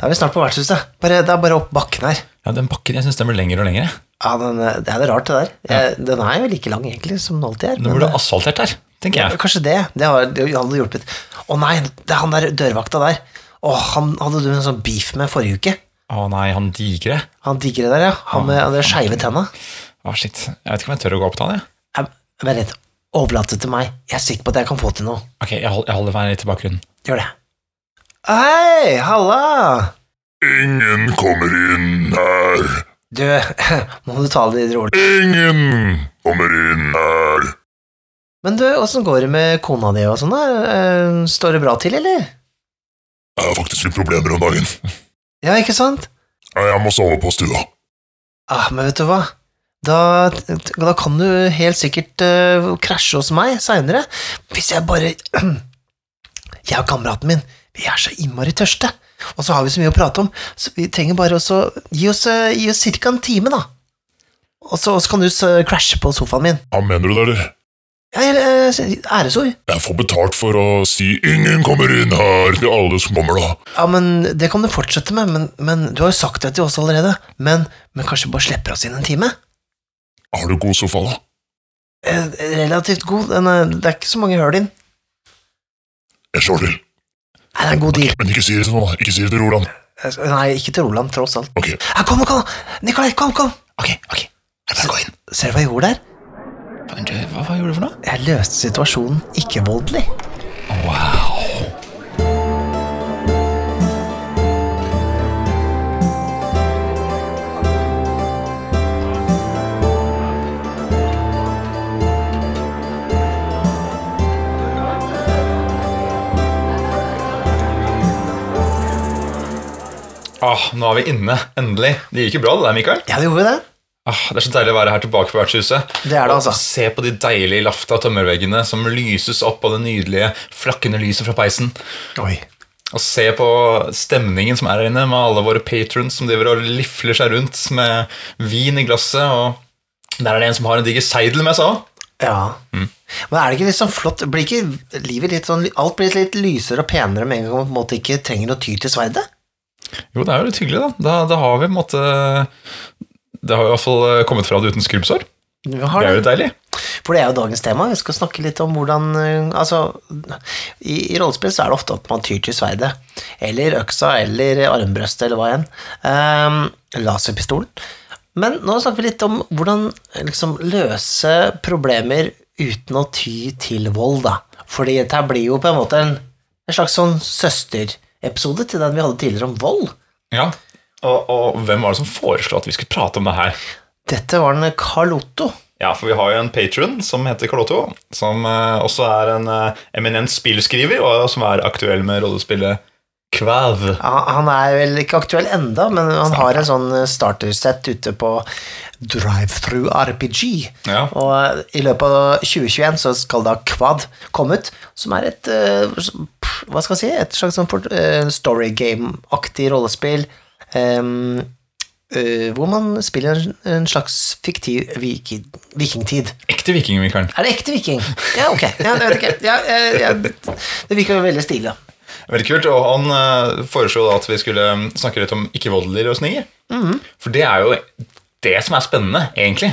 Da er vi snart på vertshuset. Bare, det er bare opp bakken her. Ja, Den bakken jeg synes den blir lengre og lengre. Ja, den, eh, Det er det rart, det der. Jeg, Den er jo like lang egentlig som den alltid er. Nå men burde det- asfaltert der, tenker jeg. Kanskje det. Det har- det hadde hjulpet. Å nei, det er han der dørvakta der. Å, han hadde du en sånn beef med forrige uke. Å nei, han digre. Han digre der, ja. Han med de skeive tenna. Å, shit. Jeg vet ikke om jeg tør å gå opp til han, jeg. Jeg- Vent litt. Overlat det til meg. Jeg er sikker på at jeg kan få til noe. Ok, jeg hold- jeg holder meg litt i bakgrunnen. Gjør det. Hei, halla! Ingen kommer inn her. Du, må du ta det litt rolig. Ingen kommer inn her. Men du, åssen går det med kona di og sånn, da? Eh, Står det bra til, eller? Jeg har faktisk litt problemer om dagen. Ja, ikke sant? Jeg må sove på stua. Ah, men vet du hva? Da, da kan du helt sikkert uh, krasje hos meg seinere. Hvis jeg bare Jeg og kameraten min, vi er så innmari tørste. Og så har vi så mye å prate om, så vi trenger bare å Gi oss, gi oss ca. en time, da. Og så, og så kan du crashe på sofaen min. Hva mener du det, eller? Ja, eh, æresord. Jeg får betalt for å si 'ingen kommer inn her' til alle som kommer, da. Ja, men Det kan du fortsette med, men, men du har jo sagt det til oss allerede. Men, men kanskje bare slipper oss inn en time? Har du god sofa, da? Eh, relativt god. Den er, det er ikke så mange hull inn. Jeg slår til. Nei, det er en god deal. Men ikke si det til noen. Ikke si det til Roland. Eh, Nei, ikke til Roland, tross alt. Ok, Ja, kom, kom! Nikolai, kom, kom! Ok, ok. Jeg bare gå inn. Ser du hva jeg gjorde der? Hva, hva gjorde du for noe? Jeg løste situasjonen ikke-voldelig. Wow. Ah, nå er vi inne, endelig. Det gikk jo bra, det der, Mikael. Ja, det gjorde det. Åh, det er så deilig å være her tilbake på vertshuset. Det er det, Og altså. Se på de deilige lafta tømmerveggene som lyses opp av det nydelige, flakkende lyset fra peisen. Oi. Og se på stemningen som er her inne, med alle våre patrons som driver og lifler seg rundt med vin i glasset. Og der er det en som har en diger seidel med seg òg. Ja. Men er det ikke litt sånn flott Blir ikke livet litt sånn Alt blir litt lysere og penere med en gang man på en måte ikke trenger å ty til sverdet? Jo, det er jo litt hyggelig, da. Da, da har vi på en måte Det har i hvert fall kommet fra det uten skrubbsår. Det er jo litt deilig. For det er jo dagens tema. Vi skal snakke litt om hvordan eh, Altså, i, i rollespill så er det ofte at man tyr til sverdet. Eller øksa, eller armbrøstet, eller hva enn. Um, laserpistolen. Men nå snakker vi litt om hvordan eh, liksom, løse problemer uten å ty til vold, da. Fordi dette blir jo på en måte en, en slags sånn søsterepisode til den vi hadde tidligere om vold. Ja. Og, og hvem var det som foreslo at vi skulle prate om det her? Dette var en Carl Otto. Ja, for vi har jo en patron som heter Carl Otto, som eh, også er en eh, eminent spillskriver, og som er aktuell med rollespillet Kvav. Ja, Han er vel ikke aktuell enda, men han har en sånn startersett ute på Drive-Through RPG. Ja. Og eh, i løpet av 2021 så skal da Kvad komme ut, som er et eh, Hva skal jeg si? Et slags sånn eh, story game-aktig rollespill. Um, Uh, hvor man spiller en, slags fiktiv viki, vikingtid. Ekte viking, Mikael. Er det ekte viking? Ja, ok. Ja, det. Ja, eh, ja, det virker jo veldig stilig, da. Veldig kult. Og han eh, foreslo da at vi skulle mm, snakke litt om ikke-voldelige løsninger. For det er jo det som er spennende, egentlig.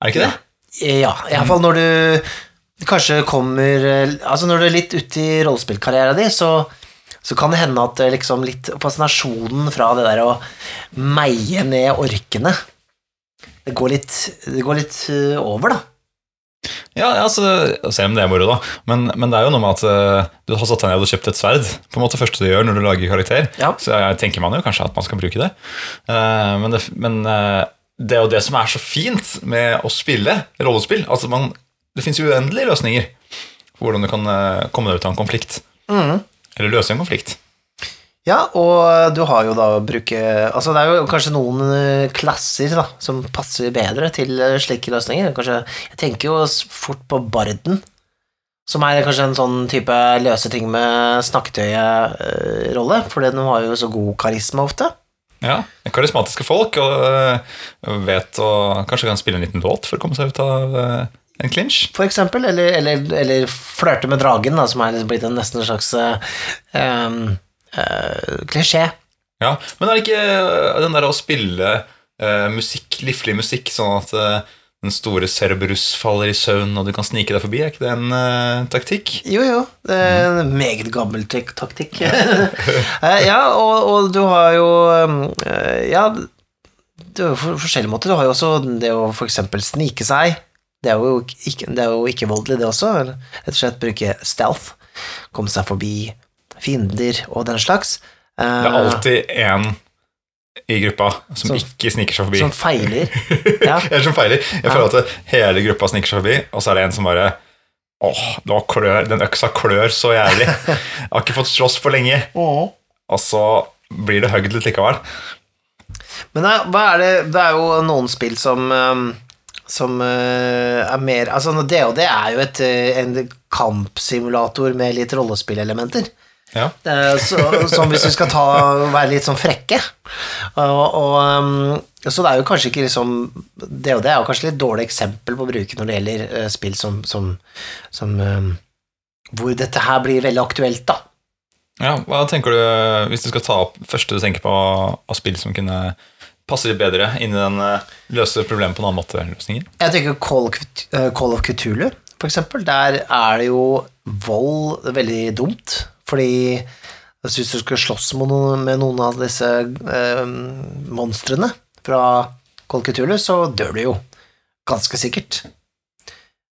Er det ikke det? Ja, iallfall når du kanskje kommer Altså når du er litt ute i rollespillkarrieren din, så, så kan det hende at liksom litt fascinasjonen fra det der å meie ned orkene Det går litt, det går litt over, da. Ja, altså, Selv om det er moro, da. Men, men det er jo noe med at eh, du har satt deg ned og kjøpt et sverd. På en måte første du gjør når du lager karakter. Ja. Så jeg tenker man jo kanskje at man skal bruke det. Uh, men det, men uh, det er jo det som er så fint med å spille rollespill. Altså man, det fins uendelige løsninger for hvordan du kan komme deg ut av en konflikt. Eller løse en konflikt. Ja, og du har jo da bruke Altså det er jo kanskje noen øh, klasser da som passer bedre til øh, slike løsninger. Kanskje, jeg tenker jo fort på Barden, som er kanskje en sånn type løse ting med snakketøye-rolle, for den har jo så god karisma ofte. Ja, Karismatiske folk og eh, vet å kanskje kan spille en liten låt for å komme seg ut av eh, en clinch. for eksempel, eller, eller, eller flørte med dragen, da, som er blitt en nesten en slags eh, eh, klisjé. Ja, Men er det ikke eh, den der å spille uh, musikk, livlig musikk, sånn at uh, den store Cerberus faller i søvn, og du kan snike deg forbi? Er ikke det en uh, taktikk? Jo, jo. Det er en meget gammel taktikk. Ja, og, og du har jo eh, Ja, det er jo forskjellige måter. Du har jo også det å eksempel snike seg. Det er jo ikke, det er jo ikke voldelig, det også. Rett og slett bruke stealth. Komme seg forbi fiender og den slags. Det er alltid én i gruppa som Som- ikke sniker seg forbi. Som feiler. Ja. Eller som feiler. Jeg føler at hele gruppa sniker seg forbi, og så er det en som bare Åh, klør, den øksa klør så jævlig. Jeg har ikke fått slåss for lenge. Og så blir det hugd litt likevel. Men er- hva er det, det er jo noen spill som um, som uh, er mer Altså, det er jo et, uh, en kampsimulator med litt rollespillelementer. Ja. Eh, Så, som hvis vi skal ta, være litt sånn frekke. Og, og, um, så det er jo kanskje ikke liksom Det og det er jo kanskje litt dårlig eksempel på å bruke når det gjelder eh, spill som, som, som um, Hvor dette her blir veldig aktuelt, da. ja, Hva tenker du, hvis du skal ta opp første du tenker på av spill som kunne passe litt bedre inn i den eh, løse problemet på en annen måte-løsningen? Jeg tenker Call of, eh, Call of Cthulhu, for eksempel. Der er det jo vold veldig dumt, fordi hvis du skal slåss med noen, med noen av disse eh, monstrene fra Call så dør du jo. Ganske sikkert.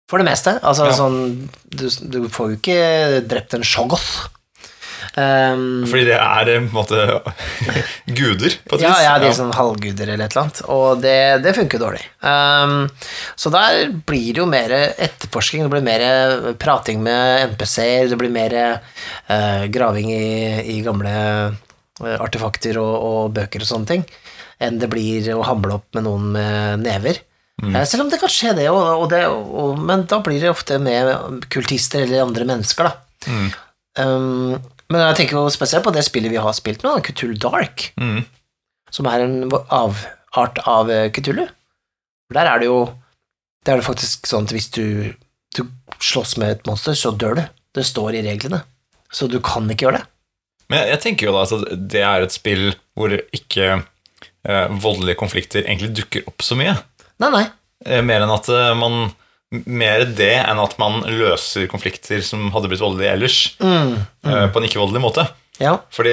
For det meste. Altså Ja. sånn du, du får jo ikke drept en shoggoth. Um, Fordi det er eh, en måte guder, på et ja, vis. ja, de er sånn halvguder eller et eller annet, og det, det funker dårlig. Um, så der blir det jo mer etterforsking, det blir mer prating med NPC-er, det blir mer uh, graving i, i gamle eh, artefakter og, og bøker og sånne ting, enn det blir å hamle opp med noen med never. Mm. selv om det kan skje, det, og, men da blir det ofte med kultister eller andre mennesker, da. Um, men jeg tenker jo spesielt på det spillet vi har spilt nå, Cthulhu Dark Mm. som er en avart av eh, Cthulhu. For der er det jo Det er det faktisk sånn at hvis du, du slåss med et monster, så dør du. Det står i reglene. Så du kan ikke gjøre det. Men jeg, jeg tenker jo da at det er et spill hvor ikke eh, voldelige konflikter egentlig dukker opp så mye. Nei, nei. Eh, mer enn at eh, man Mer det enn at man løser konflikter som hadde blitt voldelige ellers, eh, på en ikke-voldelig måte. Ja. Fordi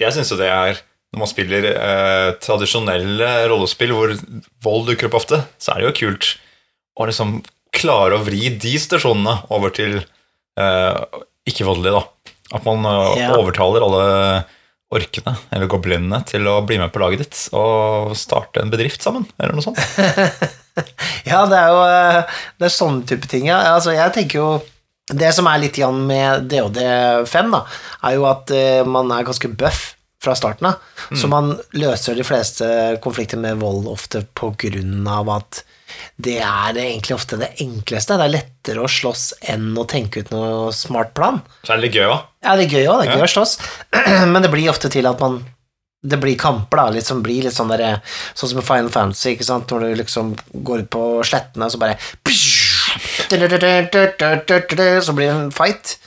jeg syns jo det er Når man spiller eh, tradisjonelle rollespill hvor vold dukker opp ofte, så er det jo kult å liksom klare å vri de stasjonene over til eh, ikke-voldelige, da. At man eh, Ja. overtaler alle orkene, eller goblinene, til å bli med på laget ditt og starte en bedrift sammen, eller noe sånt. Ja, det er jo eh, Det er sånne type ting, ja. Altså, jeg tenker jo Det som er litt igjen med DOD5, da, er jo at eh, man er ganske bøff fra starten av. Så man løser de fleste konflikter med vold ofte på grunn av at det er egentlig ofte det enkleste. Det er lettere å slåss enn å tenke ut noe smart plan. Så er det litt gøy òg. Ja, det er gøy òg, det er gøy Ja. å slåss, men det blir ofte til at man det blir kamper, da. Litt som blir litt sånn der, Sånn som i Final Fantasy, ikke sant, når du liksom går ut på slettene, og så bare Så blir det en fight.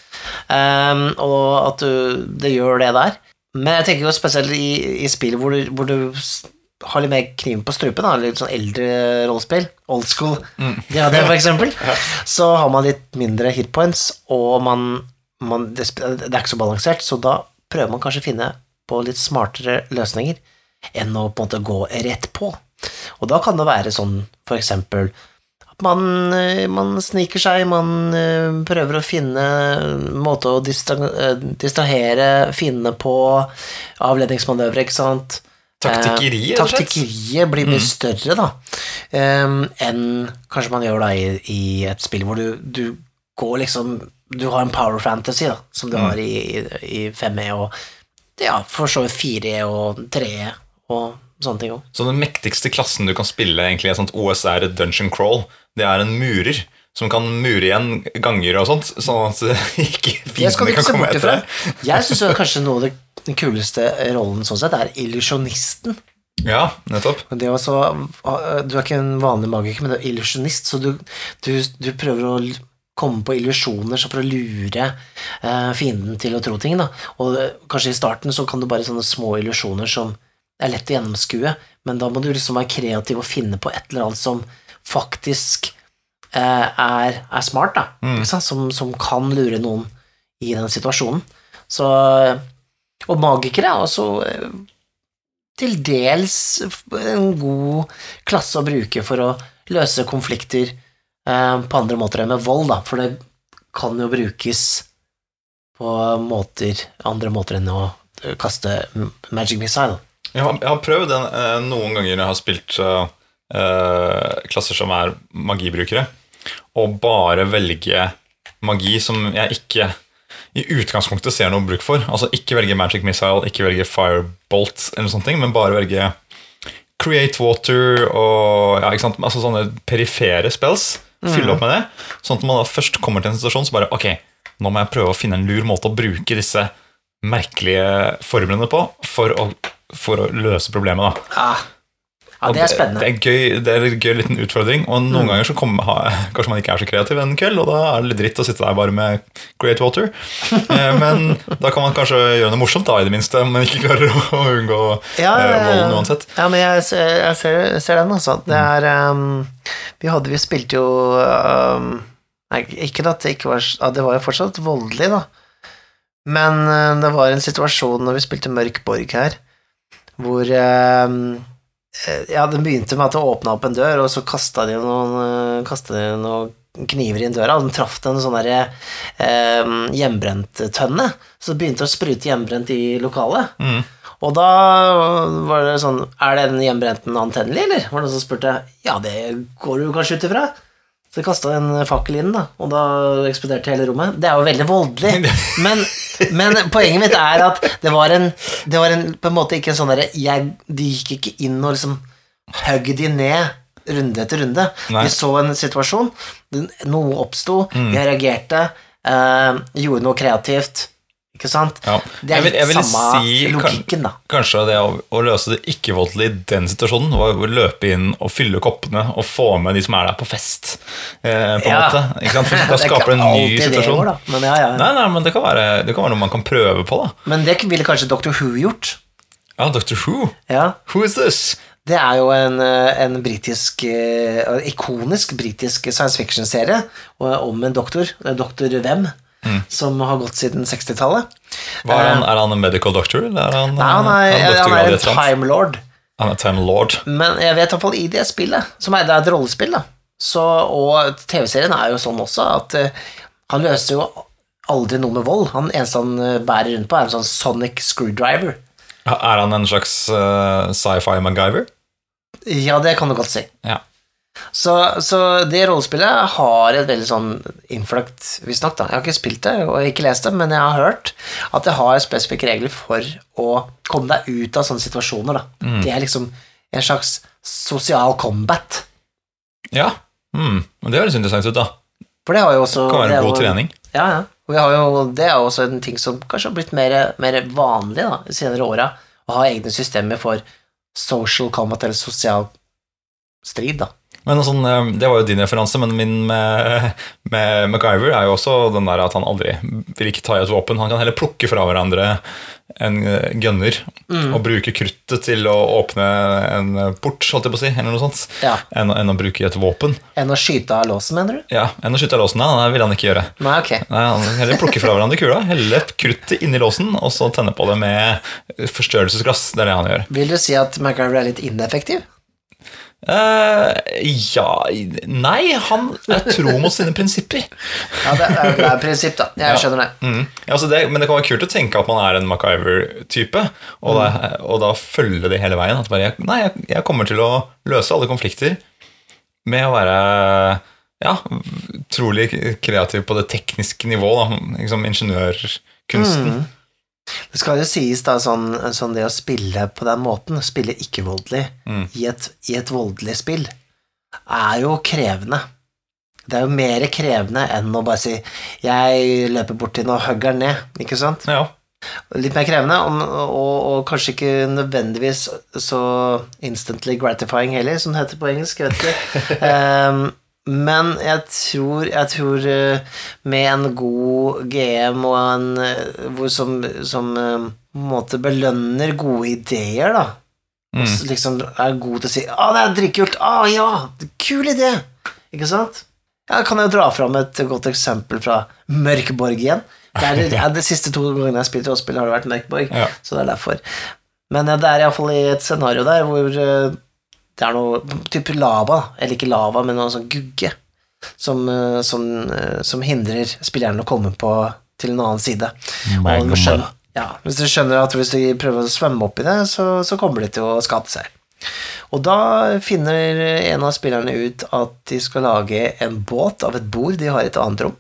Um, og at du, det gjør det der. Men jeg tenker jo spesielt i, i spill hvor du, hvor du har litt mer kniven på strupen, da, litt sånn eldre rollespill, old school, ja, det for eksempel, så har man litt mindre hitpoints, og man, man det, det er ikke så balansert, så da prøver man kanskje å finne på litt smartere løsninger enn å på en måte gå rett på. Og da kan det være sånn, for eksempel, at man, eh, man sniker seg, man eh, prøver å finne måte å distra, eh, distrahere fiendene på, avledningsmanøvre, ikke sant? Taktikkeri, Eh. Taktikkeriet blir mye større, da, em, enn kanskje man gjør da i, i et spill hvor du, du går liksom Du har en power fantasy, da, som du har i, i, i 5E og ja, for så vidt 4E og 3E og sånne ting òg. Så den mektigste klassen du kan spille egentlig i et sånt OSR dungeon crawl, det er en murer. Som kan mure igjen ganger og sånt, sånn at ikke fiendene kan komme etter deg. Jeg syns kanskje noe av den kuleste rollen sånn sett er illusjonisten. Ja, nettopp. Det også, du er ikke en vanlig magiker, men du er illusjonist, så du, du, du prøver å komme på illusjoner for å lure eh, fienden til å tro ting. Da. Og eh, kanskje i starten så kan du bare sånne små illusjoner som er lett å gjennomskue, men da må du liksom være kreativ og finne på et eller annet som faktisk er, er smart, da. mm. Som, som kan lure noen i den situasjonen. Så, og magikere er også eh, til dels en god klasse å bruke for å løse konflikter eh, på andre måter enn med vold, da, for det kan jo brukes på måter, andre måter enn å eh, kaste magic missile. Jeg har, jeg har prøvd den eh, noen ganger når jeg har spilt eh, eh, klasser som er magibrukere, å bare velge magi som jeg ikke i utgangspunktet ser noe bruk for. Altså ikke velge magic missile, ikke velge firebolt, eller sånne ting, men bare velge create water og ja, ikke sant? Altså sånne perifere spells. Fylle opp med det. Sånn at man da først kommer til en situasjon så bare Ok, nå må jeg prøve å finne en lur måte å bruke disse merkelige formlene på for å, for å løse problemet. da Ja, det er spennende. Det, det, er gøy, det er en gøy liten utfordring, og noen ganger så kommer, kanskje man ikke er så kreativ en kveld, og da er det litt dritt å sitte der bare med Great Water. Eh, men da kan man kanskje gjøre noe morsomt, da, i det minste, men ikke klarer å, unngå Ja, eh, ja, ja. volden uansett. Ja, men jeg, ser- jeg ser, ser den, altså. Det er um, Vi hadde Vi spilte jo um, Nei, ikke at det ikke var ja, Det var jo fortsatt voldelig, da. Men uh, det var en situasjon når vi spilte Mørk borg her, hvor um, eh, Ja, det begynte med at det åpna opp en dør, og så kasta de noen, uh, kastet de noen kniver inn døra, og den traff en sånn derre um, hjemmebrenttønne, så det begynte å sprute hjemmebrent i lokalet. Og da var det sånn Er den hjemmebrenten antennelig, eller? Var det noen som spurte? Ja, det går du kanskje ut ifra. Så jeg kasta en fakkel inn, da, og da eksploderte hele rommet. Det er jo veldig voldelig. Men, men poenget mitt er at det var en, det var en på en måte ikke en sånn derre De gikk ikke inn og liksom høgg de ned runde etter runde. Nei. De så en situasjon, noe oppsto, Mm. de reagerte, eh, gjorde noe kreativt. Ikke sant? Ja. Det er Jeg vil- litt jeg vil samme si logikken, da. Kanskje det å, å løse det ikke-voldelige i den situasjonen var å løpe inn og fylle koppene og få med de som er der på fest. Eh, på en Ja. måte. Ikke sant? For da er skaper det en ny situasjon. går, men ja, ja. Nei, nei, men det kan, være, det kan være noe man kan prøve på. da Men det ville kanskje Dr. Who gjort. Ja, Dr. Who. Ja, Who is this? Det er jo en, eh, en britisk eh, Ikonisk britisk science fiction-serie om en doktor, doktor Hvem, Mm. som har gått siden 60-tallet. Er, han, er han en medical doctor? Eller er han, Nei, han er, er, doktorgrad han er en time lord. Han er time lord. Men jeg vet iallfall i det spillet, som er, det er et rollespill, da, så, og TV-serien er jo sånn også, at uh, han løser jo aldri noe med vold. Han eneste han eh, bærer rundt på, er en sånn sonic screwdriver. Er han en slags uh, sci-fi MacGyver? Ja, det kan du godt si. Ja. Så, så det rollespillet har et veldig sånn innfløkt visstnok, da. Jeg har ikke spilt det og ikke lest det, men jeg har hørt at det har spesifikke regler for å komme deg ut av sånne situasjoner, da. Mm. Det er liksom en slags sosial combat. ja. Mm. Det høres interessant ut, da. For det har jo også kan være en god trening. Ja, ja. Og vi har jo, det er jo også en ting som kanskje har blitt mer, mer vanlig da, de senere åra, å ha egne systemer for social combat, eller sosial strid, da. Men sånn, eh, Det var jo din referanse, men min med, med MacGyver er jo også den der at han aldri vil ikke ta i et våpen. Han kan heller plukke fra hverandre en gunner mm. og bruke kruttet til å åpne en eh, port, holdt jeg på å si, eller noe sånt, Ja. enn, enn å bruke et våpen. Enn å skyte av låsen, mener du? Ja, Enn å skyte av låsen. Nei, det vil han ikke gjøre. Nei, ok. Nei, Han heller plukke fra hverandre kula, helle kruttet inni låsen, og så tenne på det med forstørrelsesglass. Det er det han gjør. Vil du si at MacGyver er litt ineffektiv? Eh, ja Nei, han er tro mot sine prinsipper. Ja, det er, det er prinsipp, da. Jeg skjønner det. Mm. Ja, altså det, men det kan være kult å tenke at man er en MacGyver-type, og, da- og da følge det hele veien. At bare, jeg, nei, jeg, jeg kommer til å løse alle konflikter med å være ja, utrolig kreativ på det tekniske nivået. Da. Liksom ingeniørkunsten. Det skal jo sies, da, sånn, sånn det å spille på den måten, spille ikke-voldelig i, et, i et voldelig spill, er jo krevende. Det er jo mer krevende enn å bare si 'jeg løper bort til den og hugger den ned', ikke sant? Ja. Litt mer krevende, og, og, og kanskje ikke nødvendigvis så instantly gratifying heller, som det heter på engelsk. Jeg vet ikke. Ehm, Men jeg tror, jeg tror eh, med en god GM og en eh, hvor som, som eh, måte belønner gode ideer, da. Og liksom er god til å si 'Å, det er dritkult'. 'Å, ja! Kul idé!' Ikke sant? Ja, kan jeg dra fram et godt eksempel fra Mørkborg igjen. Det er, ja, de siste to gangene jeg har spilt rollespill, har det vært Mørkborg, Ja. så det er derfor. Men det er iallfall i et scenario der hvor det er noe type lava, eller ikke lava, men noe sånn gugge, som, eh, som, eh, som hindrer spilleren å komme på til en annen side. Og du skjønner, ja, hvis du skjønner at hvis de prøver å svømme opp i det, så, så kommer de til å skade seg. Og da finner en av spillerne ut at de skal lage en båt av et bord de har i et annet rom.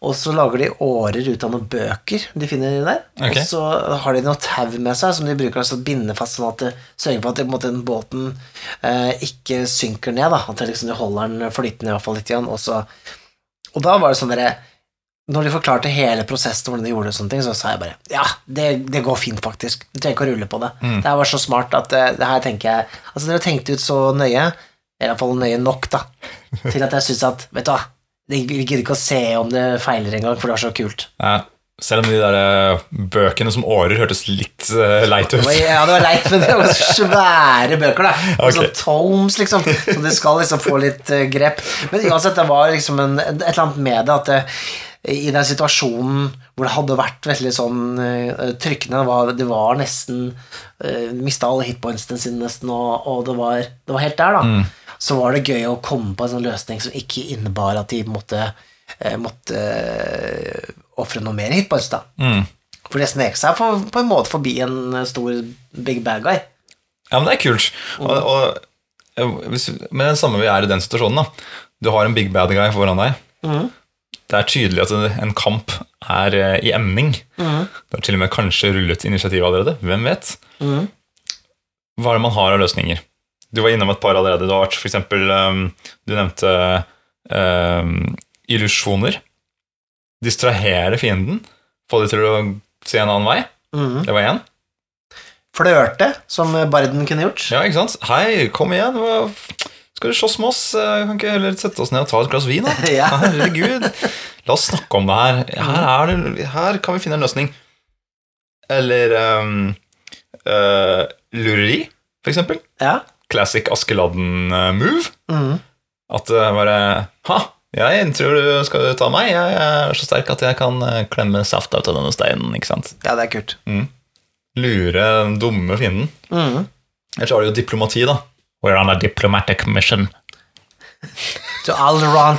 Og så lager de årer ut av noen bøker de finner der. Okay. Og så har de noe tau med seg som de bruker til å binde fast, sånn at det sørger for at det, måte, båten eh, ikke synker ned. Da. At det liksom, de holder den flytende i hvert fall litt. Igjen. Og, så, og da var det sånn dere Når de forklarte hele prosessen, hvordan de gjorde det, og sånne ting, så sa jeg bare ja, det, det går fint, faktisk. Du trenger ikke å rulle på det. Det her var så smart at det, det her tenker jeg Altså, dere tenkte ut så nøye, i hvert fall nøye nok, da, til at jeg syns at Vet du hva, vi gidder ikke å se om det feiler engang, for det var så kult. Ja, selv om de der eh, bøkene som årer hørtes litt eh, leit ut. Ja, det var leit, men det var svære bøker, da. Okay. Sånn tomes, liksom. Så det skal liksom få litt eh, grep. Men uansett, det var liksom en, et eller annet med det at det, i den situasjonen hvor det hadde vært veldig sånn uh, trykkende, det var, det var nesten uh, Mista alle hitpointsene sine nesten, og, og det, var, det var helt der, da. Så var det gøy å komme på en sånn løsning som ikke innebar at de måtte, uh, måtte uh, ofre noe mer hitpoints, da. Mm. For det snek seg for, på en måte forbi en eh, stor big bad guy. Ja, men det er kult. Og, og, eh, hvis, men det samme vi er i den situasjonen, da. Du har en big bad guy foran deg. Det er tydelig at en- kamp er eh, i emning. Det har til og med kanskje rullet initiativ allerede. Hvem vet? Hva er det man har av løsninger? Du var innom et par allerede. Du har vært eksempel um, Du nevnte um, illusjoner. Distrahere fienden. Få de til å se en annen vei. Det var én. Flørte, som barden kunne gjort. Ja, ikke sant? Hei, kom igjen. Skal du slåss med oss? Eh, Kan ikke heller sette oss ned og ta et glass vin? da? Ja. Herregud. La oss snakke om det her. Her, er det, her kan vi finne en løsning. Eller um, uh, lureri, for eksempel. Ja. Classic Askeladden-move. Mm. At det bare Ha, jeg tror du skal ta meg. Jeg er så sterk at jeg kan eh, klemme saft ut av denne steinen. ikke sant? ja, det er kult. Lure den dumme fienden. Mhm. Ellers har du jo diplomati, da. We're on a diplomatic mission. To Alderon.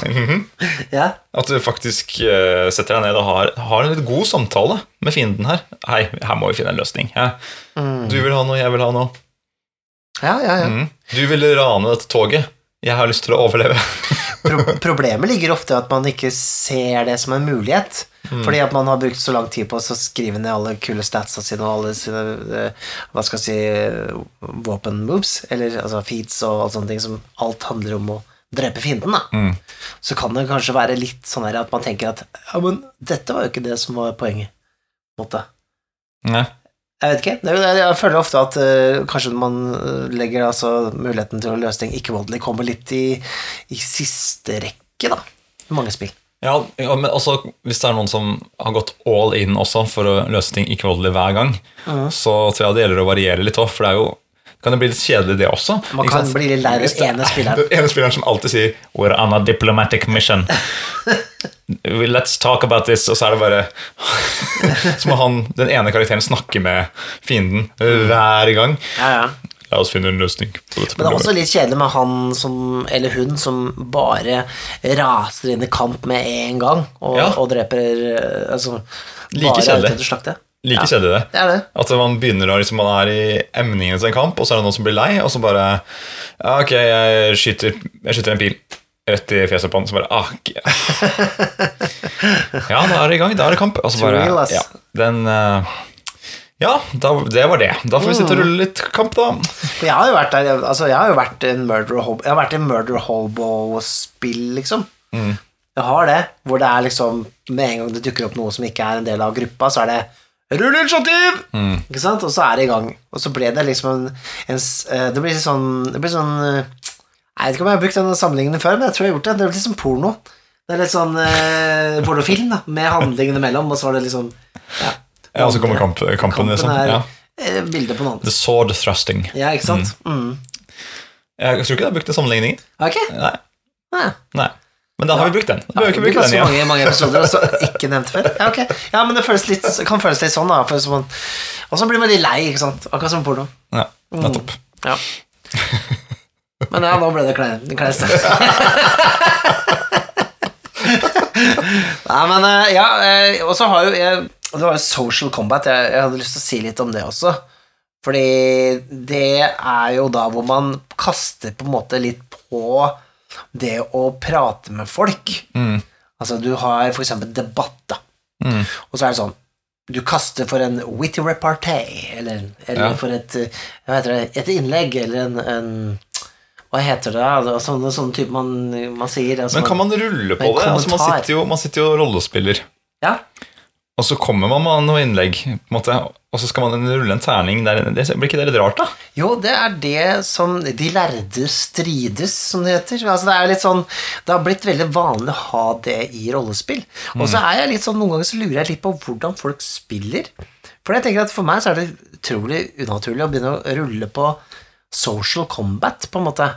Ja. At du faktisk uh, setter deg ned og har, har en litt god samtale med fienden her. Hei, her må vi finne en løsning. Ja. Du vil ha noe, jeg vil ha noe. Ja, ja, ja. Mm. Du ville rane dette toget. Jeg har lyst til å overleve. Pro problemet ligger ofte i at man ikke ser det som en mulighet. Fordi at man har brukt så lang tid på å skrive ned alle kule statsa sine og alle sine eh, hva skal jeg si eh, våpen moves, eller altså feats og alt sånne ting som alt handler om å drepe fienden, da. Så kan det kanskje være litt sånn her at man tenker at ja, men dette var jo ikke det som var poenget. måte. Nei. Jeg vet ikke. Jeg føler ofte at uh, kanskje man eh, legger altså muligheten til å løse ting ikke-voldelig kommer litt i, i siste rekke, da. Mange spill. Ja, men også Hvis det er noen som har gått all in også for å løse ting ikke-voldelig hver gang, så tror jeg det gjelder å variere litt òg, for det er jo kan det bli litt kjedelig, det også. Man kan bli litt lei den ene er spilleren. Den ene spilleren som alltid sier We're on a diplomatic mission. Let's talk about this. Og så er det bare Så må han, den ene karakteren snakke med fienden hver gang. Ja, ja. La oss finne en løsning på dette Men det er også litt kjedelig med han som, eller hun som bare raser inn i kamp med en gang og, Ja. og dreper eh, altså, Like kjedelig. Like Ja. kjedelig, det. Det det. At man begynner å liksom, Man er i emningen til en kamp, og så er det noen som blir lei, og så bare Ja, ok, jeg skyter, jeg skyter en pil rett i fjeset på han, så bare ah. Ja, da er det i gang. Da er det kamp. Og så bare Ja, den eh, Ja, da, det var det. Da får vi sitte og rulle litt kamp, da. Jeg har jo vært der altså, Jeg har jo vært en murder hobo Jeg har vært i murder hobo-spill, liksom. Mm. Jeg har det, hvor det er liksom Med en gang det dukker opp noe som ikke er en del av gruppa, så er det Rull initiativ! Mm. Ikke sant? Og så er det i gang. Og så ble det liksom en, en eh, Det blir sånn Det blir sånn eh, Jeg vet ikke om jeg har brukt den sammenligningen før, men jeg tror jeg har gjort det. Det er litt som porno. Det er litt sånn eh, pornofilm, da, med handlingene mellom, og så var det liksom Ja, Ja, og så kommer kamp, kampen, kampen liksom. er Ja. eh, bildet på noe annet. The sword thrusting. Ja, ikke sant? Mm. Jeg tror ikke jeg har brukt den sammenligningen. Ok. Nei. Nei. Nei. Men da har vi brukt den. Da ja, vi ikke bruke den så igjen. mange, mange episoder, og så ikke nevnt før. Ja, okay. Ja, men det føles litt, kan føles litt sånn, da. Og så blir man litt lei, ikke sant. Akkurat som porno. Ja, nettopp. Ja. Men ja, nå ble det kleist. Nei, men eh, ja, eh, og så har jo jeg Det var jo social combat. Jeg, jeg hadde lyst til å si litt om det også. Fordi det er jo da hvor man kaster på en måte litt på det å prate med folk. Altså, du har for eksempel debatt, da. Og så er det sånn Du kaster for en witty repartee, eller, eller Ja. for et eh, det? Et innlegg, eller en, en Hva heter det? Altså, sånne, sånne type man, man sier. Altså, Men kan man rulle på det? Altså, man, sitter jo, man sitter jo og rollespiller, Ja. Og så kommer man med noe innlegg, måte, og så skal man rulle en terning. Der, det, blir ikke det litt rart, da? Jo, det er det som De lærde strides, som det heter. Altså, det er litt sånn Det har blitt veldig vanlig å ha det i rollespill. Og så er jeg litt sånn Noen ganger så lurer jeg litt på hvordan folk spiller. For jeg tenker at for meg så er det utrolig unaturlig å begynne å rulle på social combat, på en måte.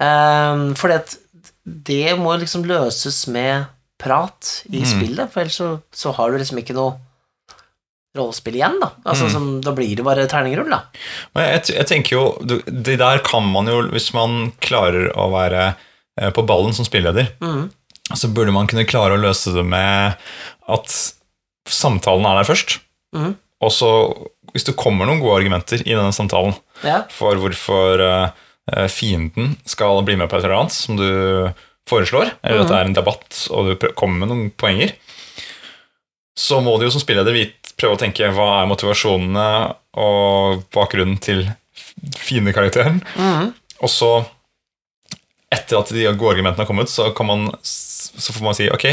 Um, for at det må liksom løses med prat i spillet, for ellers så, så har du liksom ikke noe rollespill igjen, da. Altså, som, da blir det bare terningrull, da. Men jeg, jeg tenker jo, Det der kan man jo, hvis man klarer å være eh, på ballen som spilleder, så burde man kunne klare å løse det med at samtalen er der først. Mhm. Og så, hvis det kommer noen gode argumenter i denne samtalen Ja. for hvorfor eh, fienden skal bli med på et eller annet som du foreslår, eller at det er en debatt og du kommer med noen poenger, så må du jo som spilleder vite, prøve å tenke hva er motivasjonene og bakgrunnen til fiendekarakteren. Og så, etter at de gode argumentene har kommet, så, kan man, så får man si ok,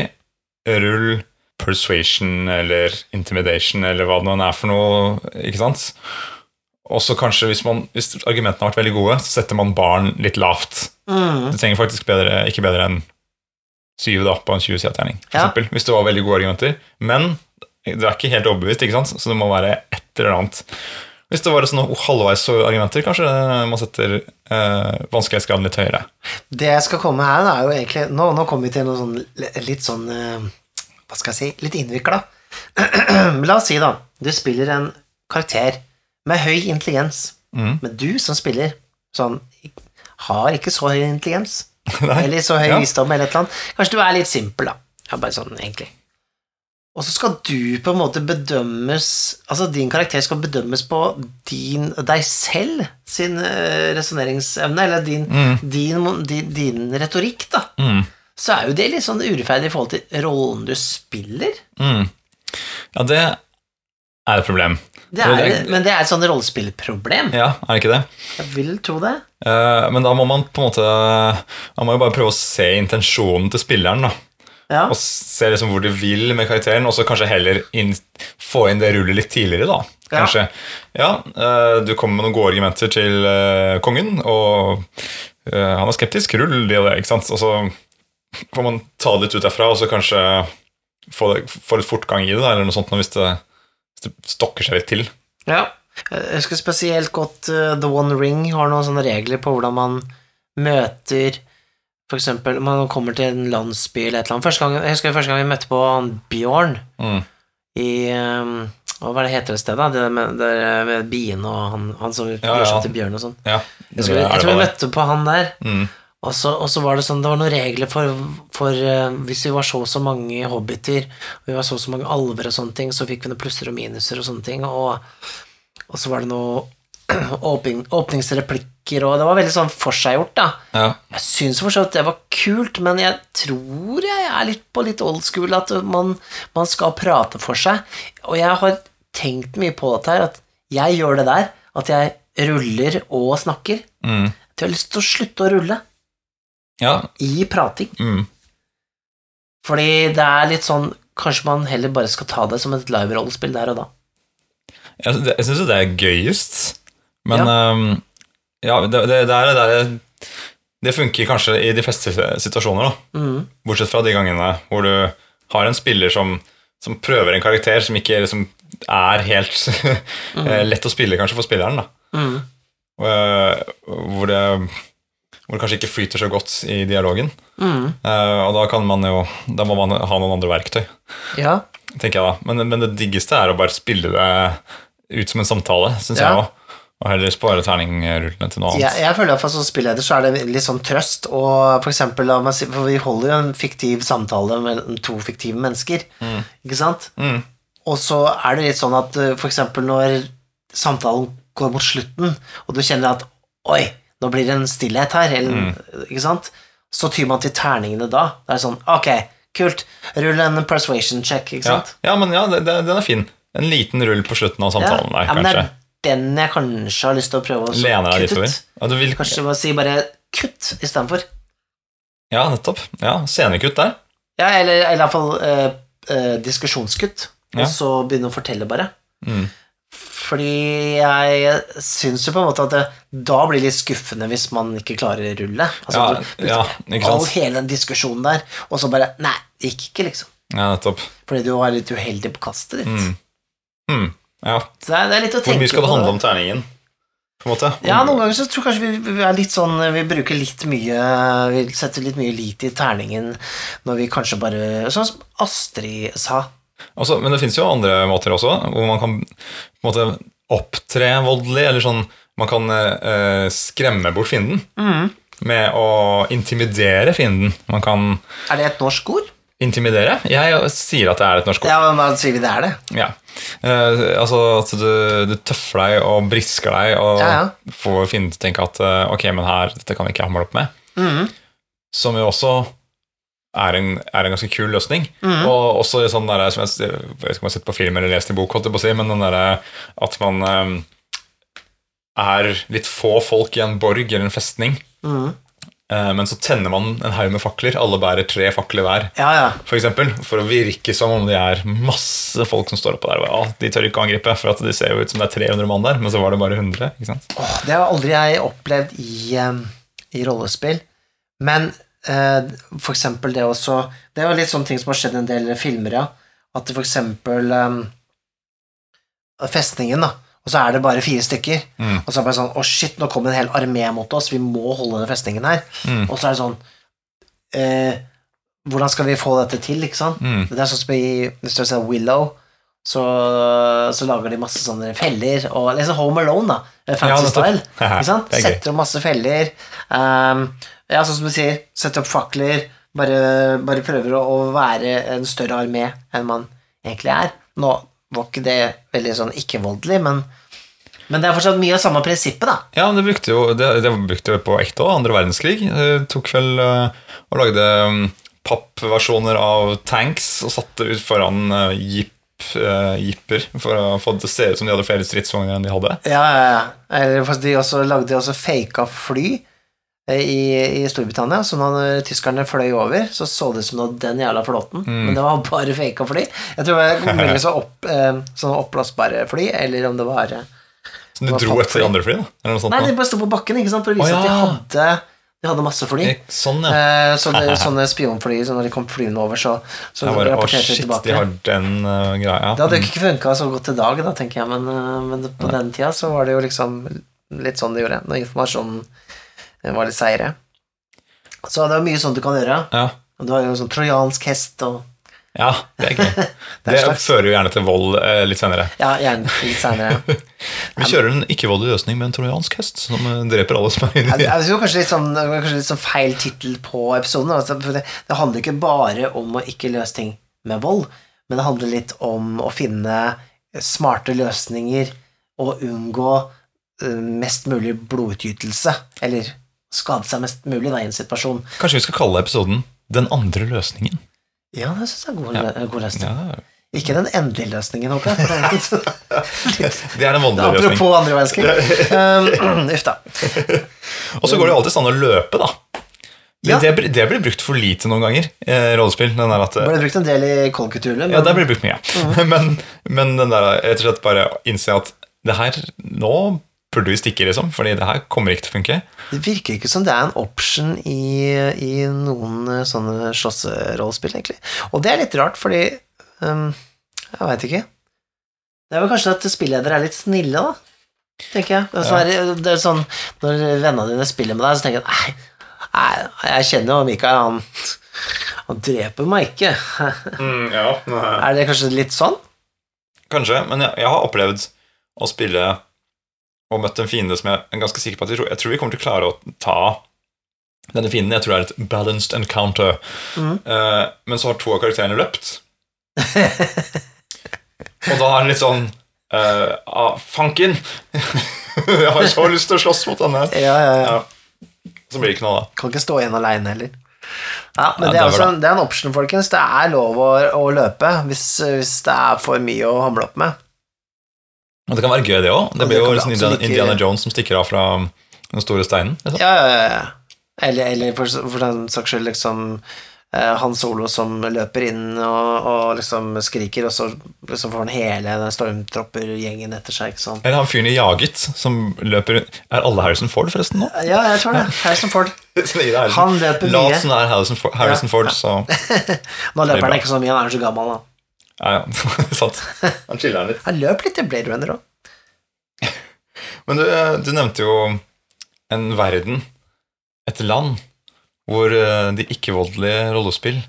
rull persuasion eller intimidation eller hva det nå er for noe. ikke sant? Og så kanskje hvis, man, hvis argumentene har vært veldig gode, så setter man barn litt lavt. Mm. Du trenger faktisk bedre, ikke bedre enn syv da, på en 20-terning, for Ja. eksempel, hvis det var veldig gode argumenter. Men du er ikke helt overbevist, ikke sant? så det må være et eller annet. Hvis det var sånne halvveis argumenter, kanskje man setter eh, vanskelighetsgraden litt høyere. Det jeg skal komme her, er jo egentlig Nå, nå kommer vi til noe sånn litt sånn eh, Hva skal jeg si Litt innvikla. La oss si, da, du spiller en karakter med høy intelligens, Mm. men du som spiller sånn har ikke så høy intelligens. Eller så høy Ja. visdom, eller et eller annet. Kanskje du er litt simpel, da. Ja, bare sånn, egentlig. Og så skal du på en måte bedømmes Altså din karakter skal bedømmes på din, deg selv sin uh, resonneringsevne, eller din, din, din, din retorikk, da. Mm. Så er jo det litt sånn urettferdig i forhold til rollen du spiller. Mm. Ja, det er et problem. Det er, men det er et sånn rollespillproblem. Ja, er det ikke det? Jeg vil tro det. Uh, men da må man på en måte Man må jo bare prøve å se intensjonen til spilleren. da Ja. Og se liksom hvor du vil med karakteren, og så kanskje heller inn, få inn det rullet litt tidligere. da Kanskje, ja, eh, Du kommer med noen gode argumenter til uh, kongen, og han er skeptisk. Rull det og det. ikke sant? Og så får man ta det litt ut derfra, og så kanskje få, det, få litt fortgang i det, da, eller noe sånt, hvis det stokker seg litt til. Ja. Jeg husker spesielt godt uh, The One Ring har noen sånne regler på hvordan man møter For eksempel man kommer til en landsby eller et eller annet. Gang, jeg husker første gang vi møtte på Bjørn Mm. i um, Hva var det heter det stedet? Det med, med biene og han, han som gjør ja. seg til bjørn og sånn. Ja, Jeg, jeg, tror vi møtte på han der. Mm. Og så, og så var det sånn, det var noen regler for, for uh, hvis vi var så og så mange hobbiter, og vi var så og så mange alver og sånne ting, så fikk vi noen plusser og minuser og sånne ting, og, og så var det noe åpning, åpningsreplikker, og det var veldig sånn forseggjort, da. Ja. Jeg syns for så vidt det var kult, men jeg tror jeg er litt på litt old school, at man, man skal prate for seg, og jeg har tenkt mye på dette her, at jeg gjør det der, at jeg ruller og snakker, Mm. jeg har lyst til å slutte å rulle ja. i prating. Mm. Fordi det er litt sånn Kanskje man heller bare skal ta det som et live-rollespill der og da. Jeg, jeg syns jo det er gøyest, men Ja. Um, ja, det, det, det er det der det funker kanskje i de fleste situasjoner, da. Bortsett fra de gangene hvor du har en spiller som, som prøver en karakter som ikke liksom er helt eh, lett å spille, kanskje, for spilleren. da. Eh, hvor, det, hvor det kanskje ikke flyter så godt i dialogen. Eh, og da kan man jo Da må man ha noen andre verktøy, Ja. tenker jeg da. Men, men det diggeste er å bare spille det ut som en samtale, syns Ja. jeg òg. Og heller spare terningrullene til noe annet. Jeg, jeg føler at som spilleder så er det litt sånn trøst, og for eksempel, for vi holder jo en fiktiv samtale mellom to fiktive mennesker, ikke sant? Mm. Og så er det litt sånn at eh, for eksempel når samtalen går mot slutten, og du kjenner at oi, nå blir det en stillhet her, eller, Mm. ikke sant? Så tyr man til terningene da. Det er sånn, ok, kult, rull en persuasion check, ikke sant? ja men ja, det, det, den er fin. En liten rull på slutten av samtalen der, ja, men det kanskje. er den jeg kanskje har lyst til å prøve å kutte ut. Ja, vil, Kanskje bare si bare kutt istedenfor. ja, nettopp. Ja, Scenekutt der. Ja, eller, eller iallfall eh, uh, diskusjonskutt, Ja. og så begynne å fortelle, bare. Mm. Fordi jeg syns jo på en måte at det da blir litt skuffende hvis man ikke klarer rullet. Altså, Ja, du ja, all hele den diskusjonen der, og så bare Nei, det gikk ikke, liksom. Ja, nettopp. Fordi du var litt uheldig på kastet ditt. Mm. Mm. Ja. Så det er, det er litt å Hvor mye skal det handle om terningen? På en måte? Ja, noen ganger så tror jeg kanskje vi, vi er litt sånn Vi bruker litt mye Vi setter litt mye lit i terningen når vi kanskje bare Sånn som Astrid sa. Altså, men det fins jo andre måter også, hvor man kan måte opptre voldelig, eller sånn Man kan eh, skremme bort fienden Mm. med å intimidere fienden. Man kan Er det et norsk ord? intimidere. Jeg sier at det er et norsk ord. Ja, men da sier vi det er det. Ja. Eh, altså at du, du tøffer deg og brisker deg og Ja, ja. får fienden til å tenke at eh, ok, men her, dette kan vi ikke hamle opp med. Mm. Som jo også er en, er en ganske kul løsning. Mm. Og også sånn der, som jeg, jeg vet ikke om jeg har sett på film eller lest i bok, holdt jeg på å si, men den derre at man um, er litt få folk i en borg eller en festning, Mm. men så tenner man en haug med fakler. Alle bærer tre fakler hver Ja, ja. for eksempel, for å virke som om det er masse folk som står oppå der. og, Ja, de tør ikke å angripe, for at de ser jo ut som det er 300 mann der, men så var det bare 100. ikke? Åh, det har aldri jeg opplevd i, um, i rollespill. Men for eksempel det også Det er jo litt sånne ting som har skjedd i en del filmer, ja. At det for eksempel eh, Festningen, da. Og så er det bare fire stykker. Mm. Og så er det bare sånn Å, shit, nå kom en hel armé mot oss. Vi må holde denne festningen her. Mm. Og så er det sånn eh, Hvordan skal vi få dette til, ikke sant? Mm. Det er sånn som i Hvis du ser Willow, så, så lager de masse sånne feller. Og liksom Home Alone, da. eh, Fancy Ja, style. Ikke sant? Er. Setter opp masse feller. Um, ja, sånn som du sier, sette opp fakler. Bare, bare prøver å, å være en større armé enn man egentlig er. Nå var ikke det veldig sånn ikke-voldelig, men, men det er fortsatt mye av samme prinsippet, da. Ja, men det brukte jo det, det brukte på ekte òg. Andre verdenskrig Det tok vel eh, og lagde um, pappversjoner av tanks og satte ut foran uh, jeep, eh, jeeper for å få det til å se ut som de hadde flere stridsvogner enn de hadde. Ja, ja, ja. Eller de også lagde også faka fly eh, i, i Storbritannia, så når tyskerne fløy over, så så det ut som den jævla flåten, Mm. men det var bare faka fly. Jeg tror det var så opp, eh, sånn oppblåsbare fly, eller om det var eh, Så de var dro etter de andre flyene? Eller noe sånt? Nei, de bare sto på bakken ikke sant, for å vise Å, at de hadde, de hadde masse fly. Eh, Sånn, ja. Eh, så det, sånne spionfly, så når de kom flyene over, så, så bare, rapporterte de tilbake. de har den uh, greia. Det hadde jo ikke funka så godt i dag, da, tenker jeg, men, eh, men på den tida så var det jo liksom litt sånn de gjorde, når informasjonen eh, var litt seire. Så det er mye sånt du kan gjøre. Ja. Du har jo sånn trojansk hest og ja, det er gøy. er Det fører jo gjerne til vold eh, litt senere. Ja, gjerne litt senere. Vi kjører en ikke-voldelig løsning med en trojansk hest som eh, dreper alle som er inni det. tror kanskje litt sånn, kanskje litt sånn feil tittel på episoden. altså, det, det handler ikke bare om å ikke løse ting med vold, men det handler litt om å finne smarte løsninger og unngå eh, mest mulig blodutgytelse. Eller skade seg mest mulig da, i en situasjon. Kanskje vi skal kalle episoden Den andre løsningen? Ja, det syns jeg er god, ja. god løsning. Ja, Ikke den endelige løsningen, håper jeg. Det er den det er en voldelig løsning. apropos andre verdenskrig. Um, Uff da. Og så går det jo alltid an å løpe, da. Ja. det, blir- det blir brukt for lite noen ganger, eh, rollespill. Den der at, Det ble brukt en del i Kolkutule, ja, der blir det brukt mye. Men, men den der rett og slett bare innse at det her Nå burde vi stikke, liksom, fordi det her kommer ikke til å funke. Det virker ikke som det er en option i, i noen eh, sånne slåsserollespill, egentlig. Og det er litt rart, fordi um, Jeg veit ikke. Det er vel kanskje at spilledere er litt snille, da. Tenker jeg. Det er, sånn, ja. det er sånn Når vennene dine spiller med deg, så tenker jeg nei, nei jeg kjenner jo Mikael, han, han dreper meg ikke. ja. Er det kanskje litt sånn? Kanskje, men jeg, jeg har opplevd å spille og møtt en fiende som jeg er ganske sikker på at jeg tror, jeg tror vi kommer til å klare å ta denne fienden. Jeg tror det er et balanced encounter. Eh, men så har to av karakterene løpt. og da er det litt sånn eh, ah, Fanken! jeg har så lyst til å slåss mot denne. Ja, ja, ja. Så blir det ikke noe, da. Kan ikke stå igjen aleine heller. Ja, men det, er også, det er en option, folkens. Det er lov å, å løpe hvis, hvis det er for mye å hamle opp med. Og det kan være gøy, det òg. Det blir jo liksom Indiana, Indiana Jones som stikker av fra den store steinen. Liksom. Ja, ja, ja, ja. Eller, eller for, for den saks skyld liksom uh, Han Solo som løper inn og, og liksom skriker, og så liksom får han hele den stormtroppergjengen etter seg, ikke sant. Eller han fyren i Jaget som løper Er alle Harrison Ford, forresten, nå? Ja, jeg tror det. Harrison Ford. Han løper mye. det er Harrison Ford, Harrison Ja. Ford så Nå løper er han ikke så mye, han er så gammel, da. Ja, ja, sant. Han chiller litt. Han løp litt i Blade Runner òg. Men du, du nevnte jo en verden, et land, hvor eh, de ikke-voldelige rollespill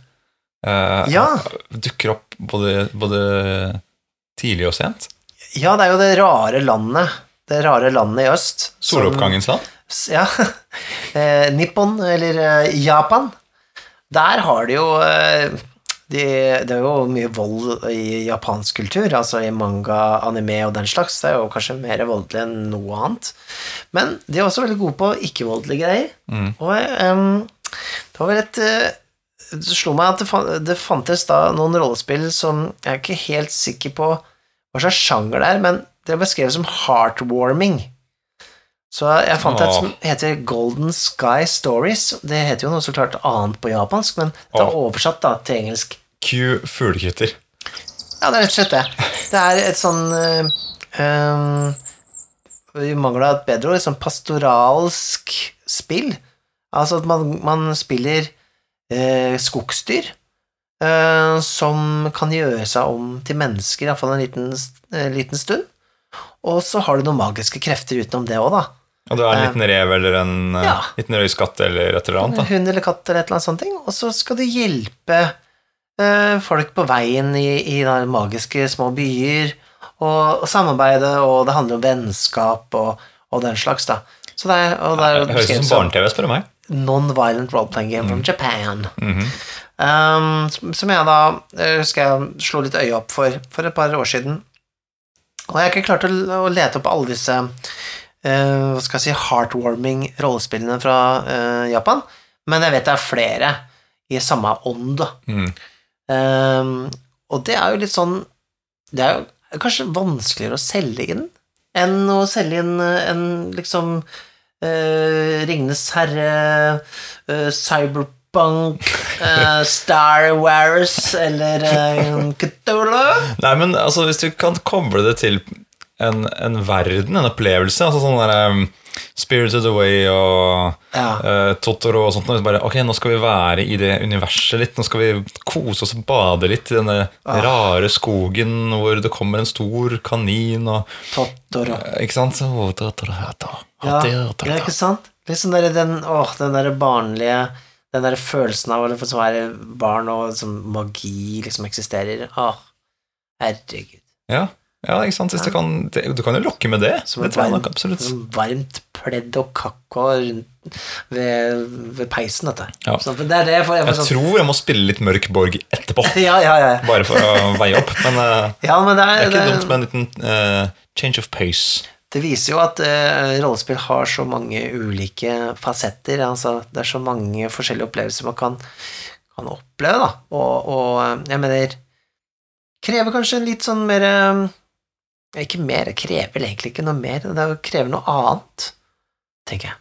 eh, Ja. dukker opp både, både tidlig og sent. Ja, det er jo det rare landet. Det rare landet i øst. Soloppgangens land. Ja. Eh, Nippon, eller eh, Japan. Der har de jo eh, de, Det er jo mye vold i japansk kultur, altså i manga, anime og den slags. Det er jo kanskje mer voldelig enn noe annet. Men de er også veldig gode på ikke-voldelige greier. Og um, det var vel et eh, Det slo meg at det, fan, det fantes da noen rollespill som Jeg er ikke helt sikker på hva slags sjanger det er, men det er beskrevet som heartwarming. Så jeg fant et som heter Golden Sky Stories. Det heter jo noe så klart annet på japansk, men det er oversatt da til engelsk. Q fuglekvitter. Ja, det er rett og slett det. Det er et sånn eh, um, Vi mangler et bedre ord. Et sånn pastoralsk spill. Altså at man, man spiller eh, skogsdyr eh, som kan gjøre seg om til mennesker, iallfall en liten, eh, liten stund. Og så har du noen magiske krefter utenom det òg, da. Og du er en liten rev eller en eh, Ja. liten røyskatt eller et eller annet. Da. hund eller katt eller et eller annet sånt og så skal du hjelpe eh, folk på veien i, i magiske små byer, og, og samarbeide, og det handler om vennskap og, og den slags, da. Så det er, og det er Det høres ut som barne-TV, spør du meg. non-violent role-playing game from Japan. Mhm. um, som- jeg da eh, husker jeg slo litt øye opp for for et par år siden. Og jeg har ikke klart å, å lete opp alle disse eh, hva skal jeg si, heartwarming rollespillene fra eh, Japan, men jeg vet det er flere i samme ånd, da. Mm. Um, og det er jo litt sånn Det er jo kanskje vanskeligere å selge inn enn å selge inn eh, en liksom uh, Ringenes herre, eh, Cyberpunk, uh, Star Wars eller uh, Cthulhu. Nei, men altså, hvis du kan koble det til en, en verden, en opplevelse, altså sånn der um, Spirited Away og Ja. uh, Totoro og sånt, og bare, ok, nå skal vi være i det universet litt, nå skal vi kose oss og bade litt i denne Ah. rare skogen hvor det kommer en stor kanin og, Totoro. Uh, ikke sant? Å, Totoro, Totoro, Ja, Totoro. ja, ikke sant? Sånn der, den, åh, den der barnlige Den der følelsen av å liksom være barn og liksom, magi liksom eksisterer. Åh, herregud. Ja, ja, ikke sant? Det kan, det, du kan jo lokke med det. Som det et tror jeg nok absolutt. varmt pledd og kakko ved, ved peisen, dette. Ja. Så, det er det jeg får, jeg får Jeg sånn, tror jeg må spille litt Mørk Borg etterpå, ja, ja, ja. bare for å veie opp. Men eh, ja, men det det er, er ikke det, dumt med en liten uh, change of pace. det viser jo at uh, rollespill har så mange ulike fasetter. Altså, det er så mange forskjellige opplevelser man kan, kan oppleve, da. Og, og jeg mener Krever kanskje litt sånn mer Ikke mer, det krever egentlig ikke noe mer. Det er krever noe annet, tenker jeg.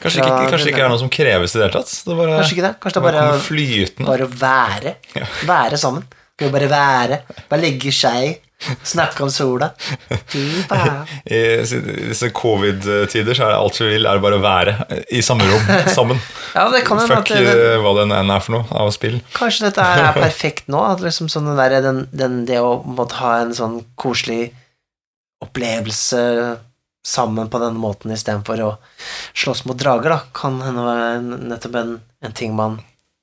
Kanskje, det ikke, kanskje den ikke er noe som kreves i det hele tatt. Det bare, Kanskje ikke det? Kanskje det bare bare. Bare å være. Ja. Være sammen. Skal vi bare være? Bare legge seg Snakke om sola. I, I disse covid-tider så er det alt vi vil, er bare å være i samme rom sammen. Ja, det kan Fuck at det, eh, hva det enn er for noe av spill. Kanskje dette er perfekt nå? Liksom sånn der, den, den, det å måtte ha en sånn koselig opplevelse sammen på den måten istedenfor å slåss mot drager, da, kan hende være nettopp en, en ting man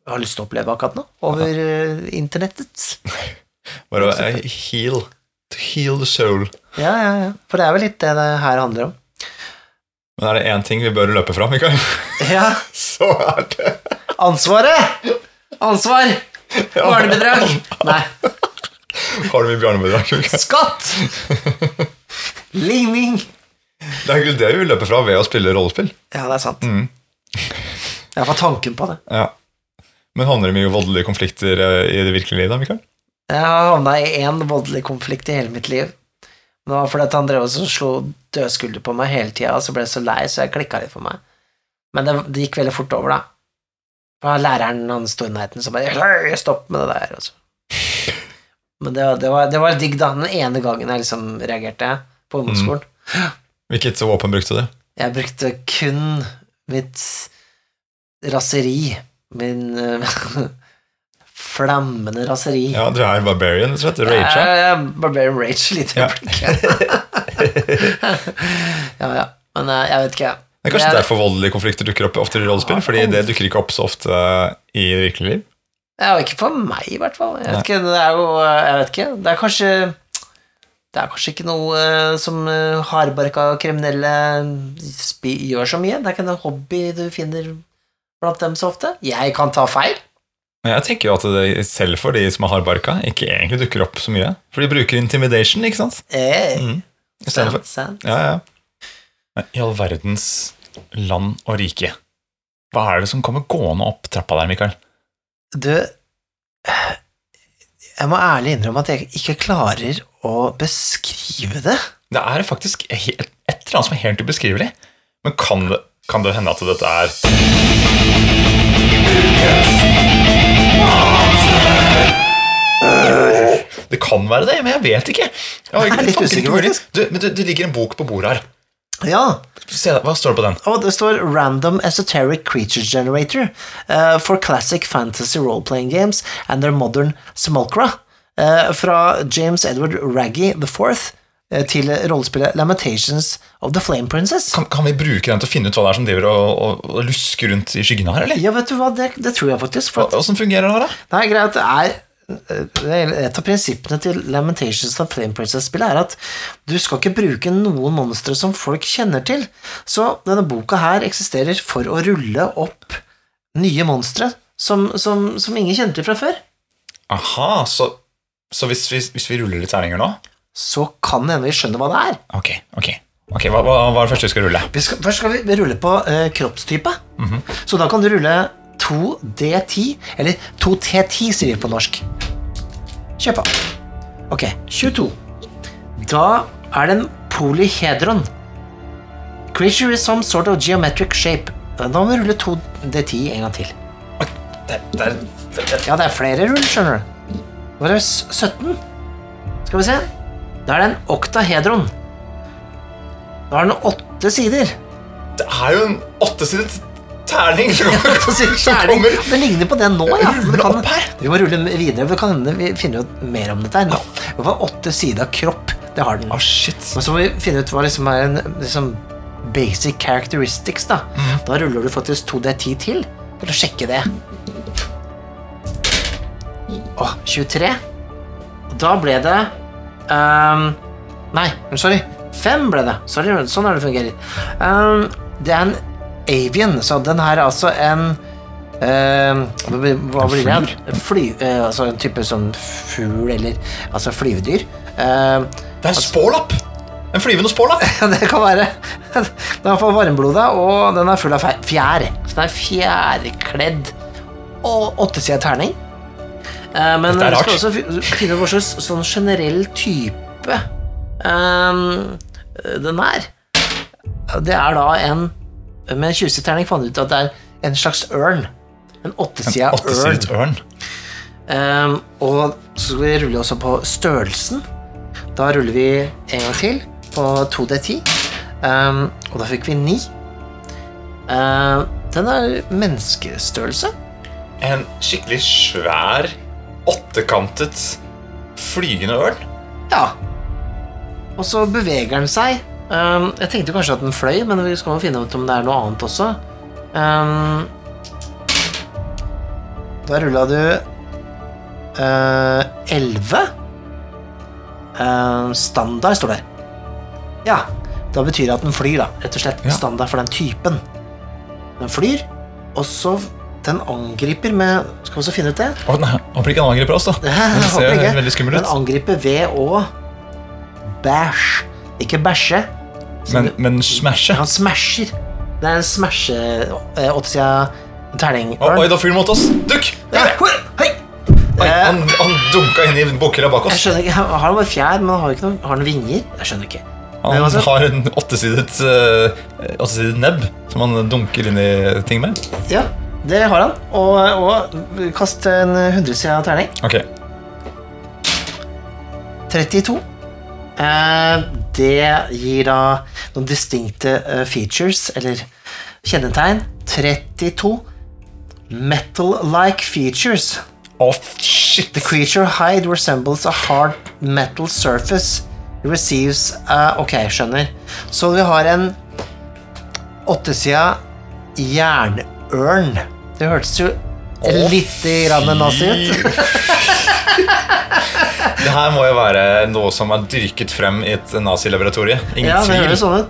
har lyst til å oppleve akkurat nå, over ja. internettet. Bare å eh, heal. To heal the soul. Ja, ja, ja. For det er vel litt det det her handler om. Men er det én ting vi bør løpe fra, Mikael, Ja. så er det Ansvaret! Ansvar! Barnebidrag! Nei. Har du mye bjørnebidrag? Mikael? Skatt! Ligning! Det er egentlig det vi løper løpe fra ved å spille rollespill. Ja, det er sant. Mm. Jeg får tanken på det. Ja. Men havner det mye voldelige konflikter eh, i det virkelige livet, da, Mikael? Jeg har havna i én voldelig konflikt i hele mitt liv. Det var fordi at han drev og så slo dødskulder på meg hele tida, og så ble jeg så lei, så jeg klikka litt for meg. Men det, det gikk veldig fort over, da. For læreren han sto i nærheten, så bare Stopp med det der. Men det, var- det, var, det var digg, da. Den ene gangen jeg liksom reagerte på ungdomsskolen. Hvilket våpen brukte du? Jeg brukte kun mitt raseri. Min eh, flammende raseri. Ja, du er barbarian, rett og slett. Rager. Jeg, jeg, Barbarian Rage litt Ja. øyeblikk. ja, ja. Men eh, jeg vet ikke. Det er kanskje Jeg- derfor voldelige konflikter dukker opp oftere i rollespill, fordi det dukker ikke opp så ofte i virkelig liv. Ja, ikke for meg, i hvert fall. Jeg vet ikke, det jo eh, Jeg vet ikke. Det er kanskje Det er kanskje ikke noe eh, som uh, hardbarka kriminelle gjør så mye. Det er ikke en hobby du finner blant dem så ofte. Jeg kan ta feil. Jeg tenker jo at det selv for de som er hardbarka, ikke egentlig dukker opp så mye. For de bruker intimidation, ikke sant? Eh, Mm. Sant, sant. Ja, ja. I all verdens land og rike, hva er det som kommer gående opp trappa der, Mikael? Du Jeg må ærlig innrømme at jeg ikke klarer å beskrive det. Det er faktisk et eller annet som er helt ubeskrivelig. Men kan det, kan det hende at dette er Det kan være det, men jeg vet ikke. Jeg, er litt usikker, faktisk. Du, men det, ligger en bok på bordet her. Ja, Se, Hva står det på den? Oh, det står Random Esoteric Creature Generator uh, for Classic Fantasy Role-Playing Games and Their Modern Simulcra fra James Edward Raggy IV Fourth til rollespillet Lamentations of the Flame Princess. Kan, kan vi bruke den til å finne ut hva det er som driver og, og, og lusker rundt i skyggene her, eller? Ja, vet du hva, det, det tror jeg faktisk. For at Åssen fungerer det da? Det er greit, det er er et av prinsippene til Lamentations of Flame Princess-spillet er at du skal ikke bruke noen monstre som folk kjenner til. Så denne boka her eksisterer for å rulle opp nye monstre som, som, som ingen kjente til fra før. Aha, så, så hvis, vi, hvis vi ruller litt terninger nå Så kan det hende vi skjønner hva det er. Ok, ok. Ok, Hva, hva, hva er det første vi skal rulle? Vi skal, først skal vi rulle på eh, kroppstype. Så da kan du rulle 2D10, eller 2T10 sier vi på norsk. Kjør på. Ok, 22. Da er det en polyhedron. Creature is some sort of geometric shape. Da må vi rulle 2D10 en gang til. Det, det, det, det, Ja, det er flere rull, skjønner du. Er det 17. Skal vi se. Da er det en oktahedron. Da har den åtte sider. det er jo en åttesidet terning! som kommer. Det ligner på det nå, ja. Det kan, vi må rulle videre. Det kan hende vi finner ut mer om dette. her Det var åtte sider av kropp. Det har den. Oh, shit. Men så må vi finne ut hva liksom er en liksom basic characteristics. Da Da ruller du faktisk 2D10 til for å sjekke det. Åh, 23. Da ble det um, Nei, sorry. Fem ble det. Sorry, sånn er det fungerer. Um, det er en avian, så den her er altså en uh, hva blir- det? Fly, uh, altså en type sånn fugl eller Altså flyvedyr. Uh, Det er en spålapp! En flyvende spålapp! det kan være Den er iallfall varmbloda, og den er full av fjær. Så den er fjærkledd og åttesida terning. Eh, men vi skal også finne ut hva slags sånn generell type um, den er. Det er da en Med en 20 terning fant vi ut at det er en slags ørn. En åttesida ørn. Ørn. Um, og så skal vi rulle også på størrelsen. Da ruller vi en gang til på 2D10, um, og da fikk vi 9. Uh, den er menneskestørrelse. En skikkelig svær, åttekantet, flygende ørn. Ja. Og så beveger den seg. Um, jeg tenkte kanskje at den fløy, men vi skal jo finne ut om det er noe annet også. Um, da rulla du uh, 11. Uh, standard står det. Ja, da betyr det at den flyr, da. Rett og slett Ja. standard for den typen. Den flyr, og så den angriper med Skal vi også finne ut det? Å, nei, Håper ikke han angriper oss, da. Jeg Den ser ikke. veldig skummel Den ut. angriper ved å bæsj. Ikke bæsje. Men, men smashe. Han smasher. Det er en smashe eh, åttesida terning. Å, Oi, da han mot oss. Dukk! Ja, hoi, hei! Oi, Eh, han, han dunka inn i bokhylla bak Jeg oss. skjønner ikke, Han Har bare fjær, men han har, ikke noen, har han vinger? Jeg skjønner ikke. Men Han altså- har en åttesidet, uh, åttesidet nebb som han dunker inn i ting med. Ja, det har han. Og, og kast en hundresida terning. Ok, 32. Eh, det gir da noen distinkte eh, features, eller kjennetegn. 32. Metal-like features. Oh, shit! The creature hide resembles a hard metal surface. It receives a, Ok, skjønner. Så vi har en åttesida jernørn. Det hørtes jo litt grann nazi ut. Det her må jo være noe som er dyrket frem i et nazilaboratorie. Ingen Ja, det tvil. høres sånn ut.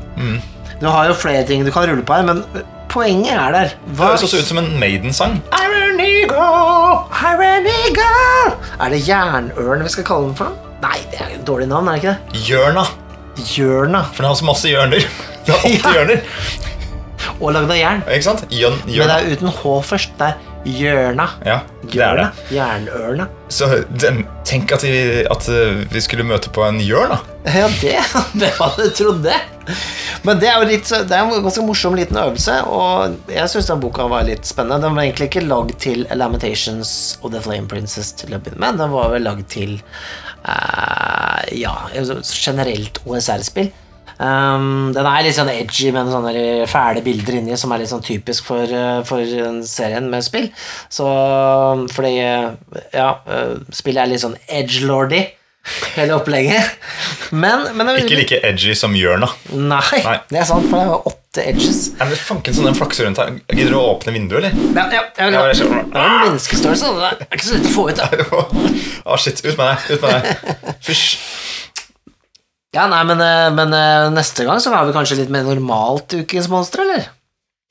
Du har jo flere ting du kan rulle på her, men poenget er der. Det høres også ut som en Maiden-sang. Iron Eagle, Iron Eagle Er det jernørn vi skal kalle den for? Nei, det er et dårlig navn, er det ikke det? Hjørna. Jørna. For den har så masse hjørner. Det har åtte Ja. hjørner. Og lagd av jern. Ikke sant? Jørn, Men det er uten H først. Det er Hjørna. Ja, det er det. Jernørna. Så den, tenk at vi, at uh, vi skulle møte på en hjørn, da. Ja, det Hvem hadde trodd det? Men det er jo litt, det er en ganske morsom liten øvelse, og jeg syns den boka var litt spennende. Den var egentlig ikke lagd til Lamentations og The Flame Princess til å begynne med. Den var vel lagd til uh, ja, generelt OSR-spill. Um, den er litt sånn edgy med noen sånne fæle bilder inni som er litt sånn typisk for, eh, for serien med spill. Så fordi eh, ja, eh, spillet er litt sånn edgelordy, hele opplegget. Men, men Ikke like edgy som Jørna. Nei, Nei. det er sant, for det var åtte edges. Nei, men fanken sånn den flakser rundt her. Gidder du å åpne vinduet, eller? Ja, ja, jeg vil Ja, jeg skjønner. Det er en menneskestørrelse, det er ikke så lett å få ut. Å, Å, shit. Ut med deg. Ut med deg. Fysj. Ja, nei, men, eh, men eh, neste gang så har vi kanskje litt mer normalt ukens monster, eller?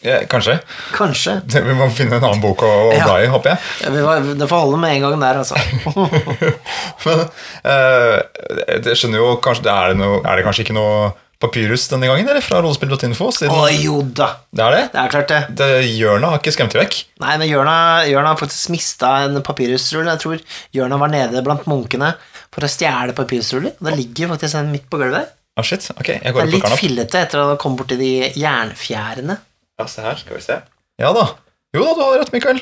Ja, kanskje. Kanskje. Vi må finne en annen bok å, å Ja. dra i, håper jeg. Ja, vi var, det får holde med en gang der, altså. Men uh, jeg skjønner jo kanskje det er, det noe, er det kanskje ikke noe papyrus denne gangen, eller? Fra rollespill.info? Å jo da, det er det? det er klart det. det Hjørnet har ikke skremt det vekk. Nei, men Jørna, Jørna har faktisk mista en papyrusrull. Jeg tror Jørna var nede blant munkene for å stjele papyrusruller. Og det ligger faktisk en midt på gulvet. Ah, shit. Ok, jeg Det går er og litt plukker den opp. fillete etter å ha kommet borti de jernfjærene. Ja, se her. Skal vi se. Ja da. Jo da, du har rett, Mikael.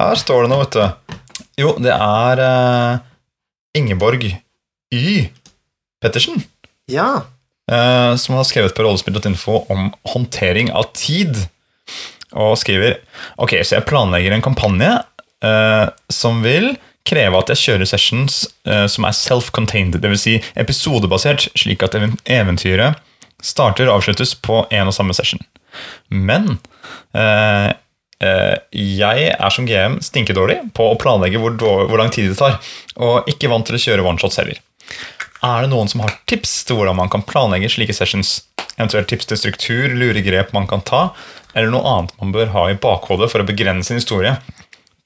Her står det noe, vet du. Jo, det er eh, Ingeborg Y. Pettersen. Ja. eh, som har skrevet på rollespill.info om håndtering av tid. Og skriver Ok, så jeg planlegger en kampanje eh, som vil kreve at jeg kjører sessions uh, som er self-contained, dvs. Si episodebasert, slik at eventyret starter og avsluttes på én og samme session. Men uh, jeg er som GM stinkedårlig på å planlegge hvor, hvor lang tid det tar, og ikke vant til å kjøre one-shots heller. Er det noen som har tips til hvordan man kan planlegge slike sessions? Eventuelt tips til struktur, luregrep man kan ta, eller noe annet man bør ha i bakhodet for å begrense en historie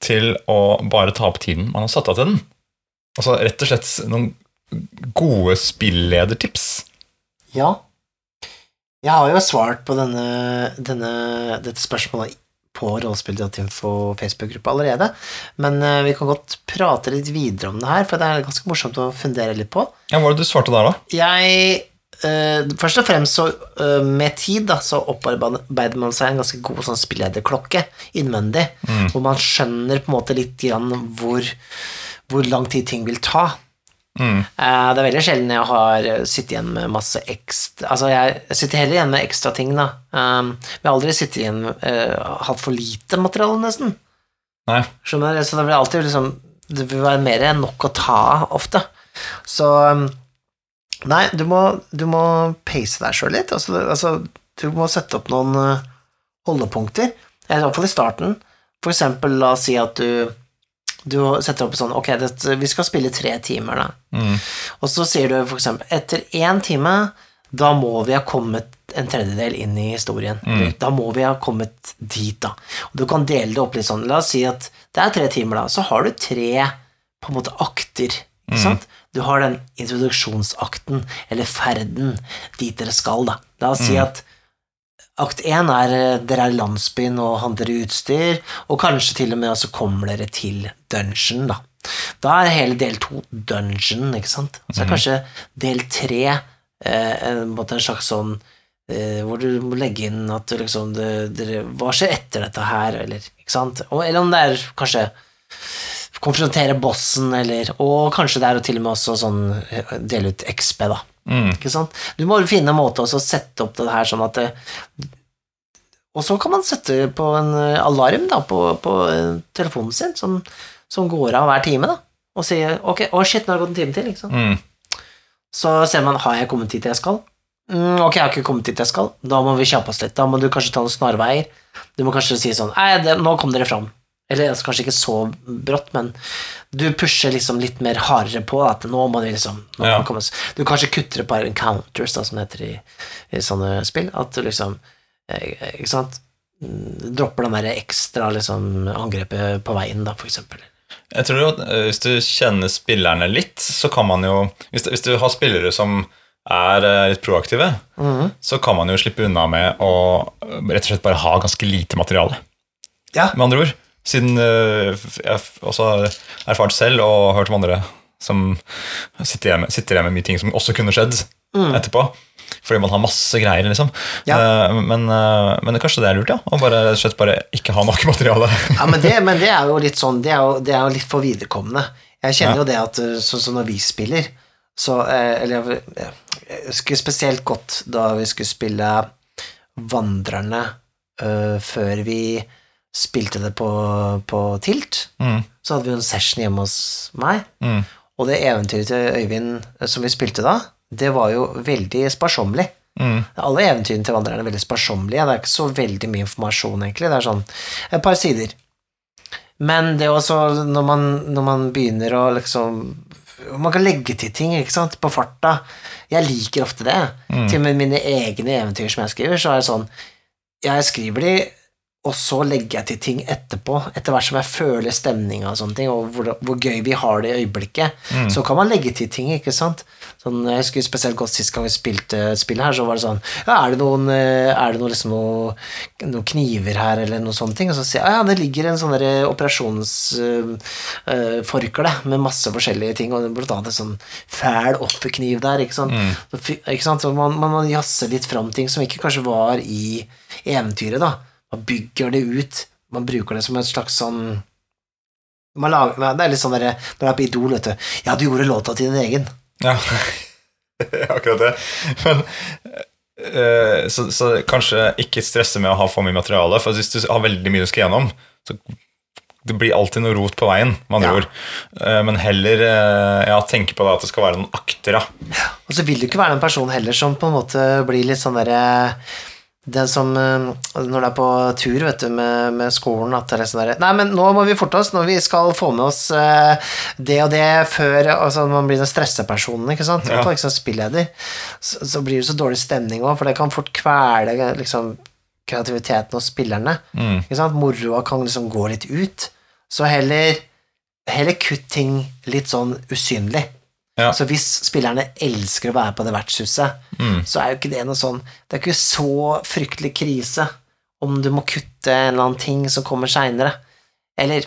til å bare ta opp tiden man har satt av til den? Altså rett og slett noen gode spilledertips. Ja. Jeg har jo svart på denne, denne, dette spørsmålet på rollespill.info Facebook-gruppa allerede, men eh, vi kan godt prate litt videre om det her, for det er ganske morsomt å fundere litt på. Ja, Hva var det du svarte der, da? Jeg eh, Først og fremst så uh, med tid da, så opparbeider man seg en ganske god sånn spillederklokke innvendig, hvor man skjønner på en måte litt grann hvor, hvor lang tid ting vil ta. Eh, det er veldig sjelden jeg har sittet igjen med masse ekstra Altså, jeg, sitter heller igjen med ekstra ting, da. Um, jeg har aldri sittet igjen uh, hatt for lite materiale, nesten. Nei. Skjønner du? Så det vil alltid liksom Det vil være mer enn nok å ta av, ofte. Så um, Nei, du må, du må pace deg sjøl litt. Altså, altså, du må sette opp noen uh, holdepunkter. I hvert fall i starten. For eksempel, la oss si at du du setter opp sånn Ok, det, vi skal spille tre timer, da. Mm. Og så sier du for eksempel etter én time, da må vi ha kommet en tredjedel inn i historien. Mm. Da må vi ha kommet dit, da. Og du kan dele det opp litt sånn. La oss si at det er tre timer, da. Så har du tre på en måte akter. Ikke sant? Du har den introduksjonsakten, eller ferden, dit dere skal, da. La oss si at Akt én er eh, dere er landsbyen og handler utstyr, og kanskje til og med så kommer dere til dungeon, da. Da er hele del to dungeon, ikke sant. Så er kanskje del tre eh, en, en slags sånn eh, hvor du må legge inn at du liksom du, dere, Hva skjer etter dette her, eller eller om det er kanskje konfrontere bossen, eller Og kanskje det er jo til og med også sånn eh, dele ut XP, da. Ikke sant? Du må finne en måte å sette opp det her sånn at det, Og så kan man sette på en eh, alarm da, på, på eh, telefonen sin som, som går av hver time, da. Og sier ok, å shit, nå har det gått en time til. ikke sant? Mm. Så ser man har jeg kommet dit jeg skal. Mm, ok, jeg har ikke kommet dit jeg skal. Da må vi kjappe oss litt. Da må du kanskje ta noen snarveier. Du må kanskje si sånn Nei, det, nå kom dere fram. Eller altså, kanskje ikke så brått, men du pusher liksom litt mer hardere på at nå må du liksom må Ja. komme. Du kanskje kutter et par encounters, da, som det heter i, i sånne spill. At du liksom eh, Ikke sant? Mm, Dropper den der ekstra liksom, angrepet på veien, da, for eksempel. Jeg tror at eh, Hvis du kjenner spillerne litt, så kan man jo Hvis, hvis du har spillere som er eh, litt proaktive, så kan man jo slippe unna med å rett og slett bare ha ganske lite materiale. Ja. Med andre ord. Siden eh, jeg også har erfart selv og hørt om andre som sitter igjen med, sitter igjen med mye ting som også kunne skjedd etterpå. Fordi man har masse greier, liksom. Ja. Eh, Men, eh, men kanskje det er lurt, ja. Å bare, slett bare ikke ha nok materiale. Ja, men det, men det er jo litt sånn Det er jo, det er jo litt for viderekommende. Jeg kjenner Ja. jo det at sånn som når vi spiller så, Eller jeg, husker spesielt godt da vi skulle spille Vandrerne eh, før vi spilte det på, på Tilt. Mm. Så hadde vi en session hjemme hos meg, Mm. og det eventyret til Øyvind eh, som vi spilte da, det var jo veldig sparsommelig. Mm. Alle eventyrene til vandrerne er veldig sparsommelige. Det er ikke så veldig mye informasjon, egentlig. Det er sånn et par sider. Men det er også når man, når man begynner å liksom Man kan legge til ting ikke sant, på farta. Jeg liker ofte det. Til og med mine egne eventyr som jeg skriver, så er det sånn Jeg skriver de, og så legger jeg til ting etterpå, etter hvert som jeg føler stemninga og sånne ting, og hvor, hvor gøy vi har det i øyeblikket. Så kan man legge til ting, ikke sant. Sånn, jeg husker spesielt godt sist gang vi spilte spillet her, så var det sånn Ja, er det noen, eh, er det noen, liksom noen, noen kniver her, eller noen sånne ting? Og så sier jeg ja, det ligger en sånn der operasjonsforkle med masse forskjellige ting, og blant annet en sånn fæl offerkniv der, ikke sant. Så, ikke sant? Så man, man man jazzer litt fram ting som ikke kanskje var i eventyret, da. Man bygger det ut. Man bruker det som et slags sånn man lager, Det er litt sånn der, når du er på Idol, vet du. Ja, du gjorde låta til din egen. Ja, akkurat det. Men eh, så, så kanskje ikke stresse med å ha for mye materiale, for hvis du har veldig mye du skal gjennom, så det blir alltid noe rot på veien, med andre Ja. ord. Eh, Men heller eh, ja, tenke på det at det skal være noen akter, ja. Og så vil du ikke være den personen heller som på en måte blir litt sånn derre Den som eh, Når du er på tur vet du, med, med skolen at det er sånn der, Nei, men nå må vi forte oss når vi skal få med oss eh, det og det før altså man blir den stressepersonen, ikke sant? Ja. Eksempel spilleder, så, så blir det så dårlig stemning òg, for det kan fort kvele liksom kreativiteten hos spillerne. Ikke sant? Moroa kan liksom gå litt ut. Så heller, heller kutt ting litt sånn usynlig. Ja. Så hvis spillerne elsker å være på det vertshuset, så er jo ikke det noe sånn Det er ikke så fryktelig krise om du må kutte en eller annen ting som kommer seinere. Eller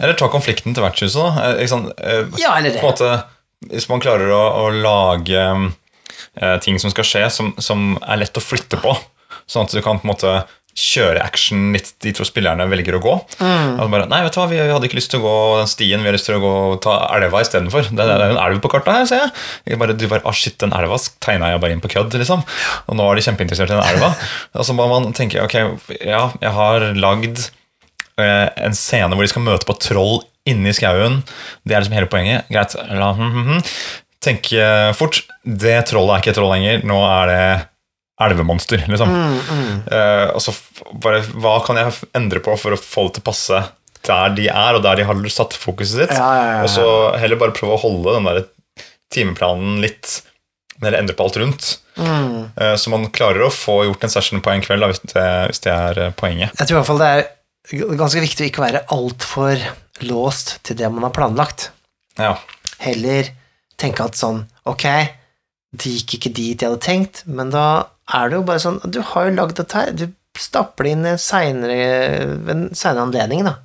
Eller ta konflikten til vertshuset, da. Eh, Ja, eller det. På en måte, hvis man klarer å, å lage eh, ting som skal skje, som, som er lett å flytte på, sånn at du kan på en måte kjøre action litt dit hvor spillerne velger å gå. Så bare, nei, vet du hva, Vi hadde ikke lyst til å gå den stien, vi har lyst til å gå og ta elva istedenfor. Det, det er jo en elv på kartet her, ser jeg. jeg bare, du bare, ah, shit, den elva tegna jeg bare inn på kødd, liksom. Og nå er de kjempeinteressert i den elva. Og så må man tenke, ok, ja, jeg har lagd eh, en scene hvor de skal møte på troll inne i skauen. Det er liksom hele poenget. Greit. La, hm, hm, hm. Tenke fort. Det trollet er ikke et troll lenger. Nå er det elvemonster, liksom. Eh, og så bare, Hva kan jeg endre på for å få det til å passe der de er, og der de har satt fokuset sitt? Ja, ja, ja. Og så heller bare prøve å holde den der timeplanen litt Eller endre på alt rundt. Mm. Eh, så man klarer å få gjort en session på en kveld, da, hvis, det, hvis det er eh, poenget. Jeg tror i hvert fall det er ganske viktig å ikke være altfor låst til det man har planlagt. Ja. Heller tenke at sånn, ok, det gikk ikke dit jeg hadde tenkt, men da er det jo bare sånn, du har jo lagd dette her, du stapper det inn senere, ved en seinere anledning da,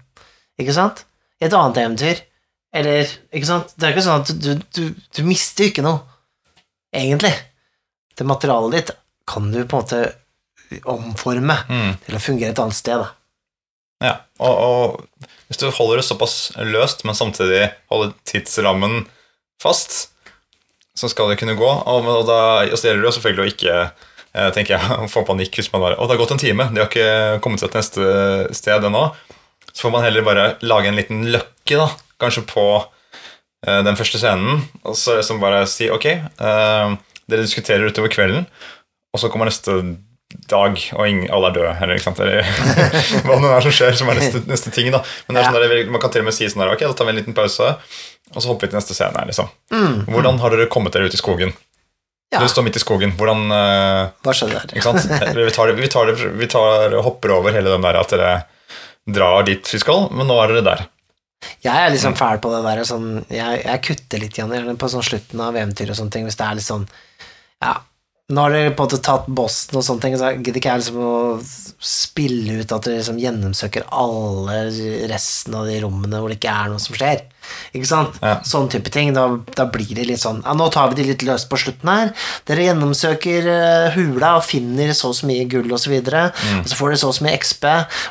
ikke sant? I et annet eventyr, eller, ikke sant? Det er ikke sånn at du, du, du mister jo ikke noe, egentlig. Det materialet ditt kan du på en måte omforme Mm. til å fungere et annet sted da. ja. Og, og hvis du holder det såpass løst, men samtidig holder tidsrammen fast, så skal det kunne gå. Og, og da og så gjelder det jo selvfølgelig å ikke tenker jeg, får panikk hvis man bare Å, det har gått en time, de har ikke kommet seg til neste sted ennå. Så får man heller bare lage en liten løkke, da, kanskje på eh, den første scenen, og så liksom bare si ok, eh, dere diskuterer utover kvelden, og så kommer neste dag, og ingen, alle er døde, eller ikke sant? Eller hva det er som skjer, som er neste, neste ting, da. Men det er sånn der, man kan til og med si sånn der, ok, da tar vi en liten pause, og så hopper vi til neste scene liksom. Hvordan har dere kommet dere ut i skogen? Ja, Dere står midt i skogen. Hvordan uh, hva skjedde sant? Vi, tar det, vi, tar det, vi tar, hopper over hele den der at dere drar dit vi skal, men nå er dere der. Jeg er liksom fæl på det der, sånn, jeg, jeg kutter litt gjerne på sånn slutten av eventyr og sånne ting, hvis det er litt sånn, ja, nå har dere på en måte tatt Boston og sånne ting, så gidder ikke jeg liksom å spille ut at dere liksom gjennomsøker alle resten av de rommene hvor det ikke er noe som skjer. Ikke sant? Ja. Sånn type ting. Da, da blir det litt sånn Ja, nå tar vi det litt løst på slutten her. Dere gjennomsøker uh, hula og finner så og så mye gull og så videre. Og så får dere så og så mye XP,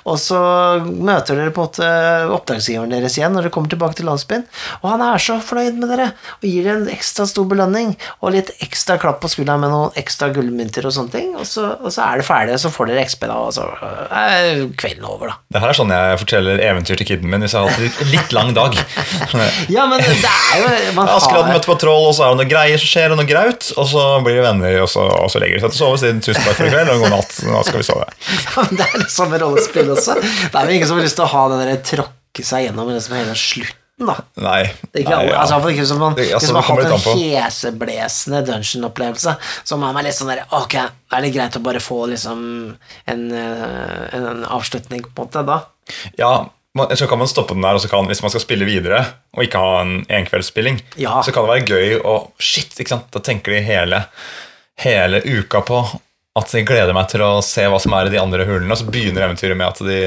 og så møter dere på en måte oppdragsgiveren deres igjen når dere kommer tilbake til landsbyen, og han er så fornøyd med dere og gir dere en ekstra stor belønning og litt ekstra klapp på skulderen med noen ekstra gullmynter og sånne ting, og så, og så er det ferdig, og så får dere XP, da, og så er kvelden over, da. Det her er sånn jeg forteller eventyr til kiden min hvis jeg har hatt en litt lang dag. Ja, men det er jo man har- møter på troll, og så er det noe greier som skjer, og noe graut, og så blir de venner, og så, og så legger de seg til å sove og sier tusen takk for i kveld, og god natt, nå skal vi sove. Ja, men det er litt samme rollespill også. Det er vel ingen som har lyst til å ha den der tråkke seg gjennom liksom hele slutten, da. Nei. Det er ikke, nei ja. altså, for man, hvis man har hatt en heseblesende dungeon-opplevelse, så er man litt sånn der Ok, er det greit å bare få liksom en, eh, en, en avslutning, på en måte, da? Ja, man, så kan man stoppe den der, og så kan, hvis man skal spille videre, og ikke ha en enkveldsspilling, Ja. så kan det være gøy å Shit, ikke sant? Da tenker de hele, hele uka på at de gleder meg til å se hva som er i de andre hulene, og så begynner eventyret med at de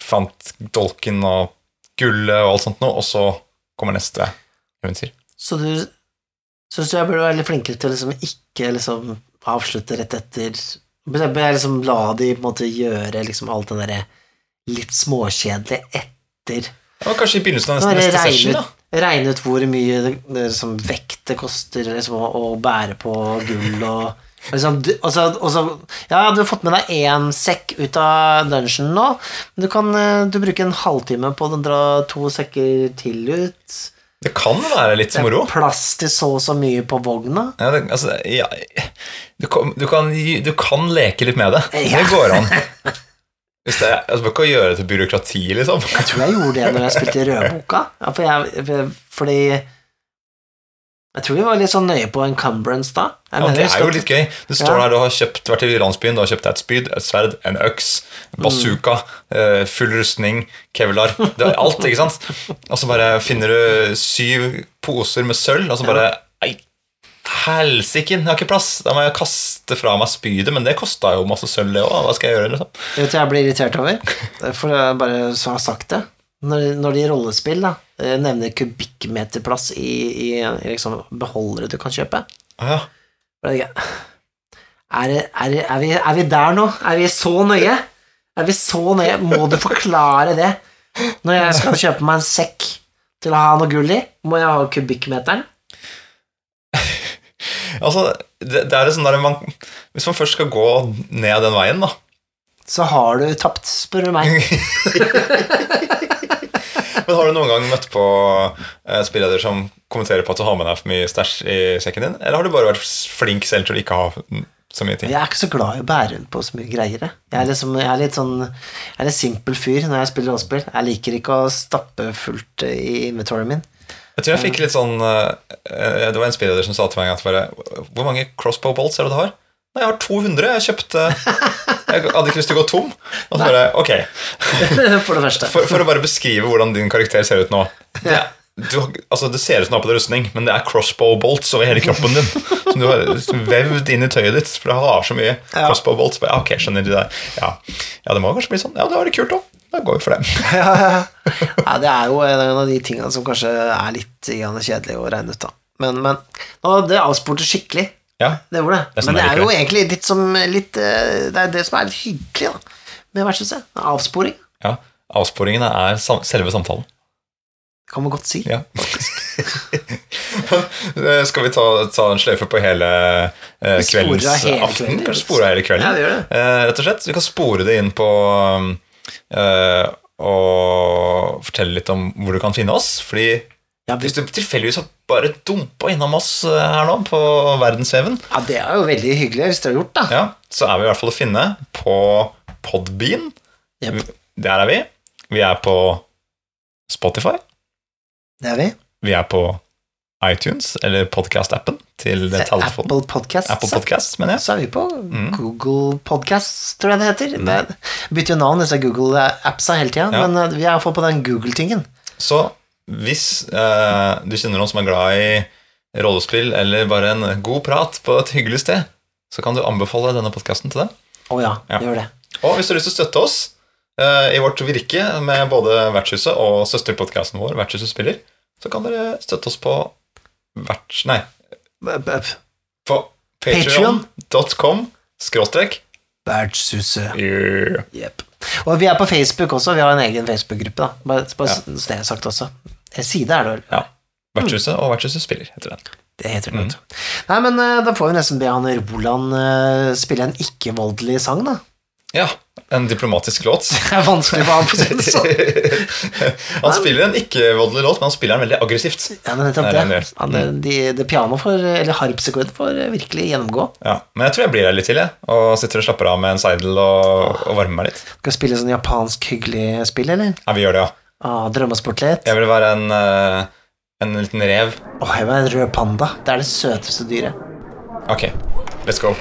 fant dolken og gullet og alt sånt noe, og så kommer neste eventyr. Så du syns jeg burde være litt flinkere til å liksom ikke liksom avslutte rett etter liksom la de på en måte gjøre liksom alt det derre litt småkjedelig etter Ja, kanskje i begynnelsen av neste, neste session, da. ut hvor mye det, det, som vekt det koster liksom, å, å bære på gull og liksom, du, også, så, Ja, du har fått med deg én sekk ut av dungeon nå, men du kan eh, du bruker en halvtime på å dra to sekker til ut. Det kan være litt Det moro. er plass til så og så mye på vogna. Ja, det, altså, ja, du, kan, du, kan, du kan leke litt med det. Det går an. Hvis det, altså, du kan ikke gjøre det til byråkrati, liksom. Jeg tror jeg gjorde det når jeg spilte Rødboka. Ja, for jeg, fordi Jeg tror vi var litt sånn nøye på encumbrance da. Jeg Ja, det er jo litt gøy. Det står Ja. der du har kjøpt, vært i landsbyen, du har kjøpt et spyd, et sverd, en øks, bazooka, mm. full rustning, kevlar. Det er alt, ikke sant? Og så bare finner du syv poser med sølv, og så bare Nei, helsiken, jeg har ikke plass. Da må jeg kaste fra meg spydet, men det kosta jo masse sølv, det òg. Hva skal jeg gjøre, liksom? Vet du jeg blir irritert over? For jeg bare så har sagt det. Når, når de i rollespill da, eh, nevner kubikkmeterplass i, i, i liksom beholdere du kan kjøpe ja. er, er, er, vi, er vi der nå? Er vi så nøye? Er vi så nøye? Må du forklare det? Når jeg skal kjøpe meg en sekk til å ha noe gull i, må jeg ha kubikkmeteren? Altså, det, det er sånn der man, Hvis man først skal gå ned den veien, da Så har du tapt, spør du meg. Men har du noen gang møtt på eh, spilleder som kommenterer på at du har med deg for mye stæsj i sekken din? Eller har du bare vært flink selv til å ikke ha så mye ting? Jeg er ikke så glad i å bære på så mye greier. jeg. Jeg er, liksom, jeg er litt sånn Jeg er en simpel fyr når jeg spiller rollespill. Jeg liker ikke å stappe fullt i inventoryen min. Jeg tror jeg fikk litt sånn eh, eh, Det var en spilleder som sa til meg at bare Hvor mange crossbow bolts er det du har? Nei, jeg har 200. Jeg kjøpte Jeg hadde ikke lyst til å gå tom. Og så bare, ok For det første. for, for å bare beskrive hvordan din karakter ser ut nå. Det, du, altså, det ser ut som du har på deg rustning, men det er crossbow bolts over hele kroppen din. Som du har vevd inn i tøyet ditt, for det har så mye crossbow bolts. Bare, ok, skjønner du det? Ja. ja, det må kanskje bli sånn. Ja, det var det kult òg. Da går vi for det. Ja, det er jo en av de tingene som kanskje er litt kjedelig å regne ut, da. Men, men det avsporte skikkelig. Ja, Det gjorde det. Det er Men det jeg er jo det. egentlig litt som litt eh, Det er det som er litt hyggelig da med vertshuset. Avsporing, ja. Avsporingene er sam selve samtalen. kan man godt si. Ja, Skal vi ta, ta en sløyfe på hele eh, kveldens hele aften? kvelden. Kanskje spore av hele kvelden? Ja, det gjør det. Eh, rett og slett. Vi kan spore det inn på um, og fortelle litt om hvor du kan finne oss. Fordi Ja, vi, hvis du tilfeldigvis har bare dumpa innom oss eh, her nå på verdensveven, ja, det er jo veldig hyggelig hvis dere har gjort da. ja, så er vi i hvert fall å finne på Podbean. Yep. Der er vi. Vi er på Spotify. det er vi. Vi er på iTunes, eller podcast-appen til det telefonen. Apple Podcasts. Apple Podcast, mener jeg. Så er vi på Google Podcasts, tror jeg det heter. Det bytter jo navn, disse Google-appsa hele tida, Ja. men eh, vi er iallfall på den Google-tingen. Så hvis eh, du kjenner noen som er glad i rollespill eller bare en god prat på et hyggelig sted, så kan du anbefale denne podkasten til dem. Å ja, Ja. gjør det. Og hvis du har lyst til å støtte oss eh, i vårt virke med både Vertshuset og søsterpodkasten vår, Vertshuset spiller, så kan dere støtte oss på verts... Nei, på Patreon. patreon.com skråstrek Vertshuset. yeah. Yep. Og vi er på Facebook også. Vi har en egen Facebook-gruppe. da Bare, bare Ja. det er sagt også. En side er det vel. Ja. Vertshuset og Vertshuset spiller, heter den. Det heter det. Mm. Nei, men eh, da får vi nesten be han Roland eh, spille en ikke-voldelig sang, da. Ja, en diplomatisk låt. Det er vanskelig for ham, for å si det sånn. han spiller en ikke-voldelig låt, men han spiller den veldig aggressivt. Ja, men nettopp Det er det. han gjør. De, det piano får, eller harpsekord får eh, virkelig gjennomgå. Ja, Men jeg tror jeg blir der litt til, jeg. Og sitter og slapper av med en seidel og, og varmer meg litt. Skal vi spille sånn japansk hyggelig spill, eller? Ja, vi gjør det, ja. Ah, drømme oss bort litt. Jeg vil være en, eh, en liten rev. Åh, jeg vil være en rød panda. Det er det søteste dyret. Ok, let's go.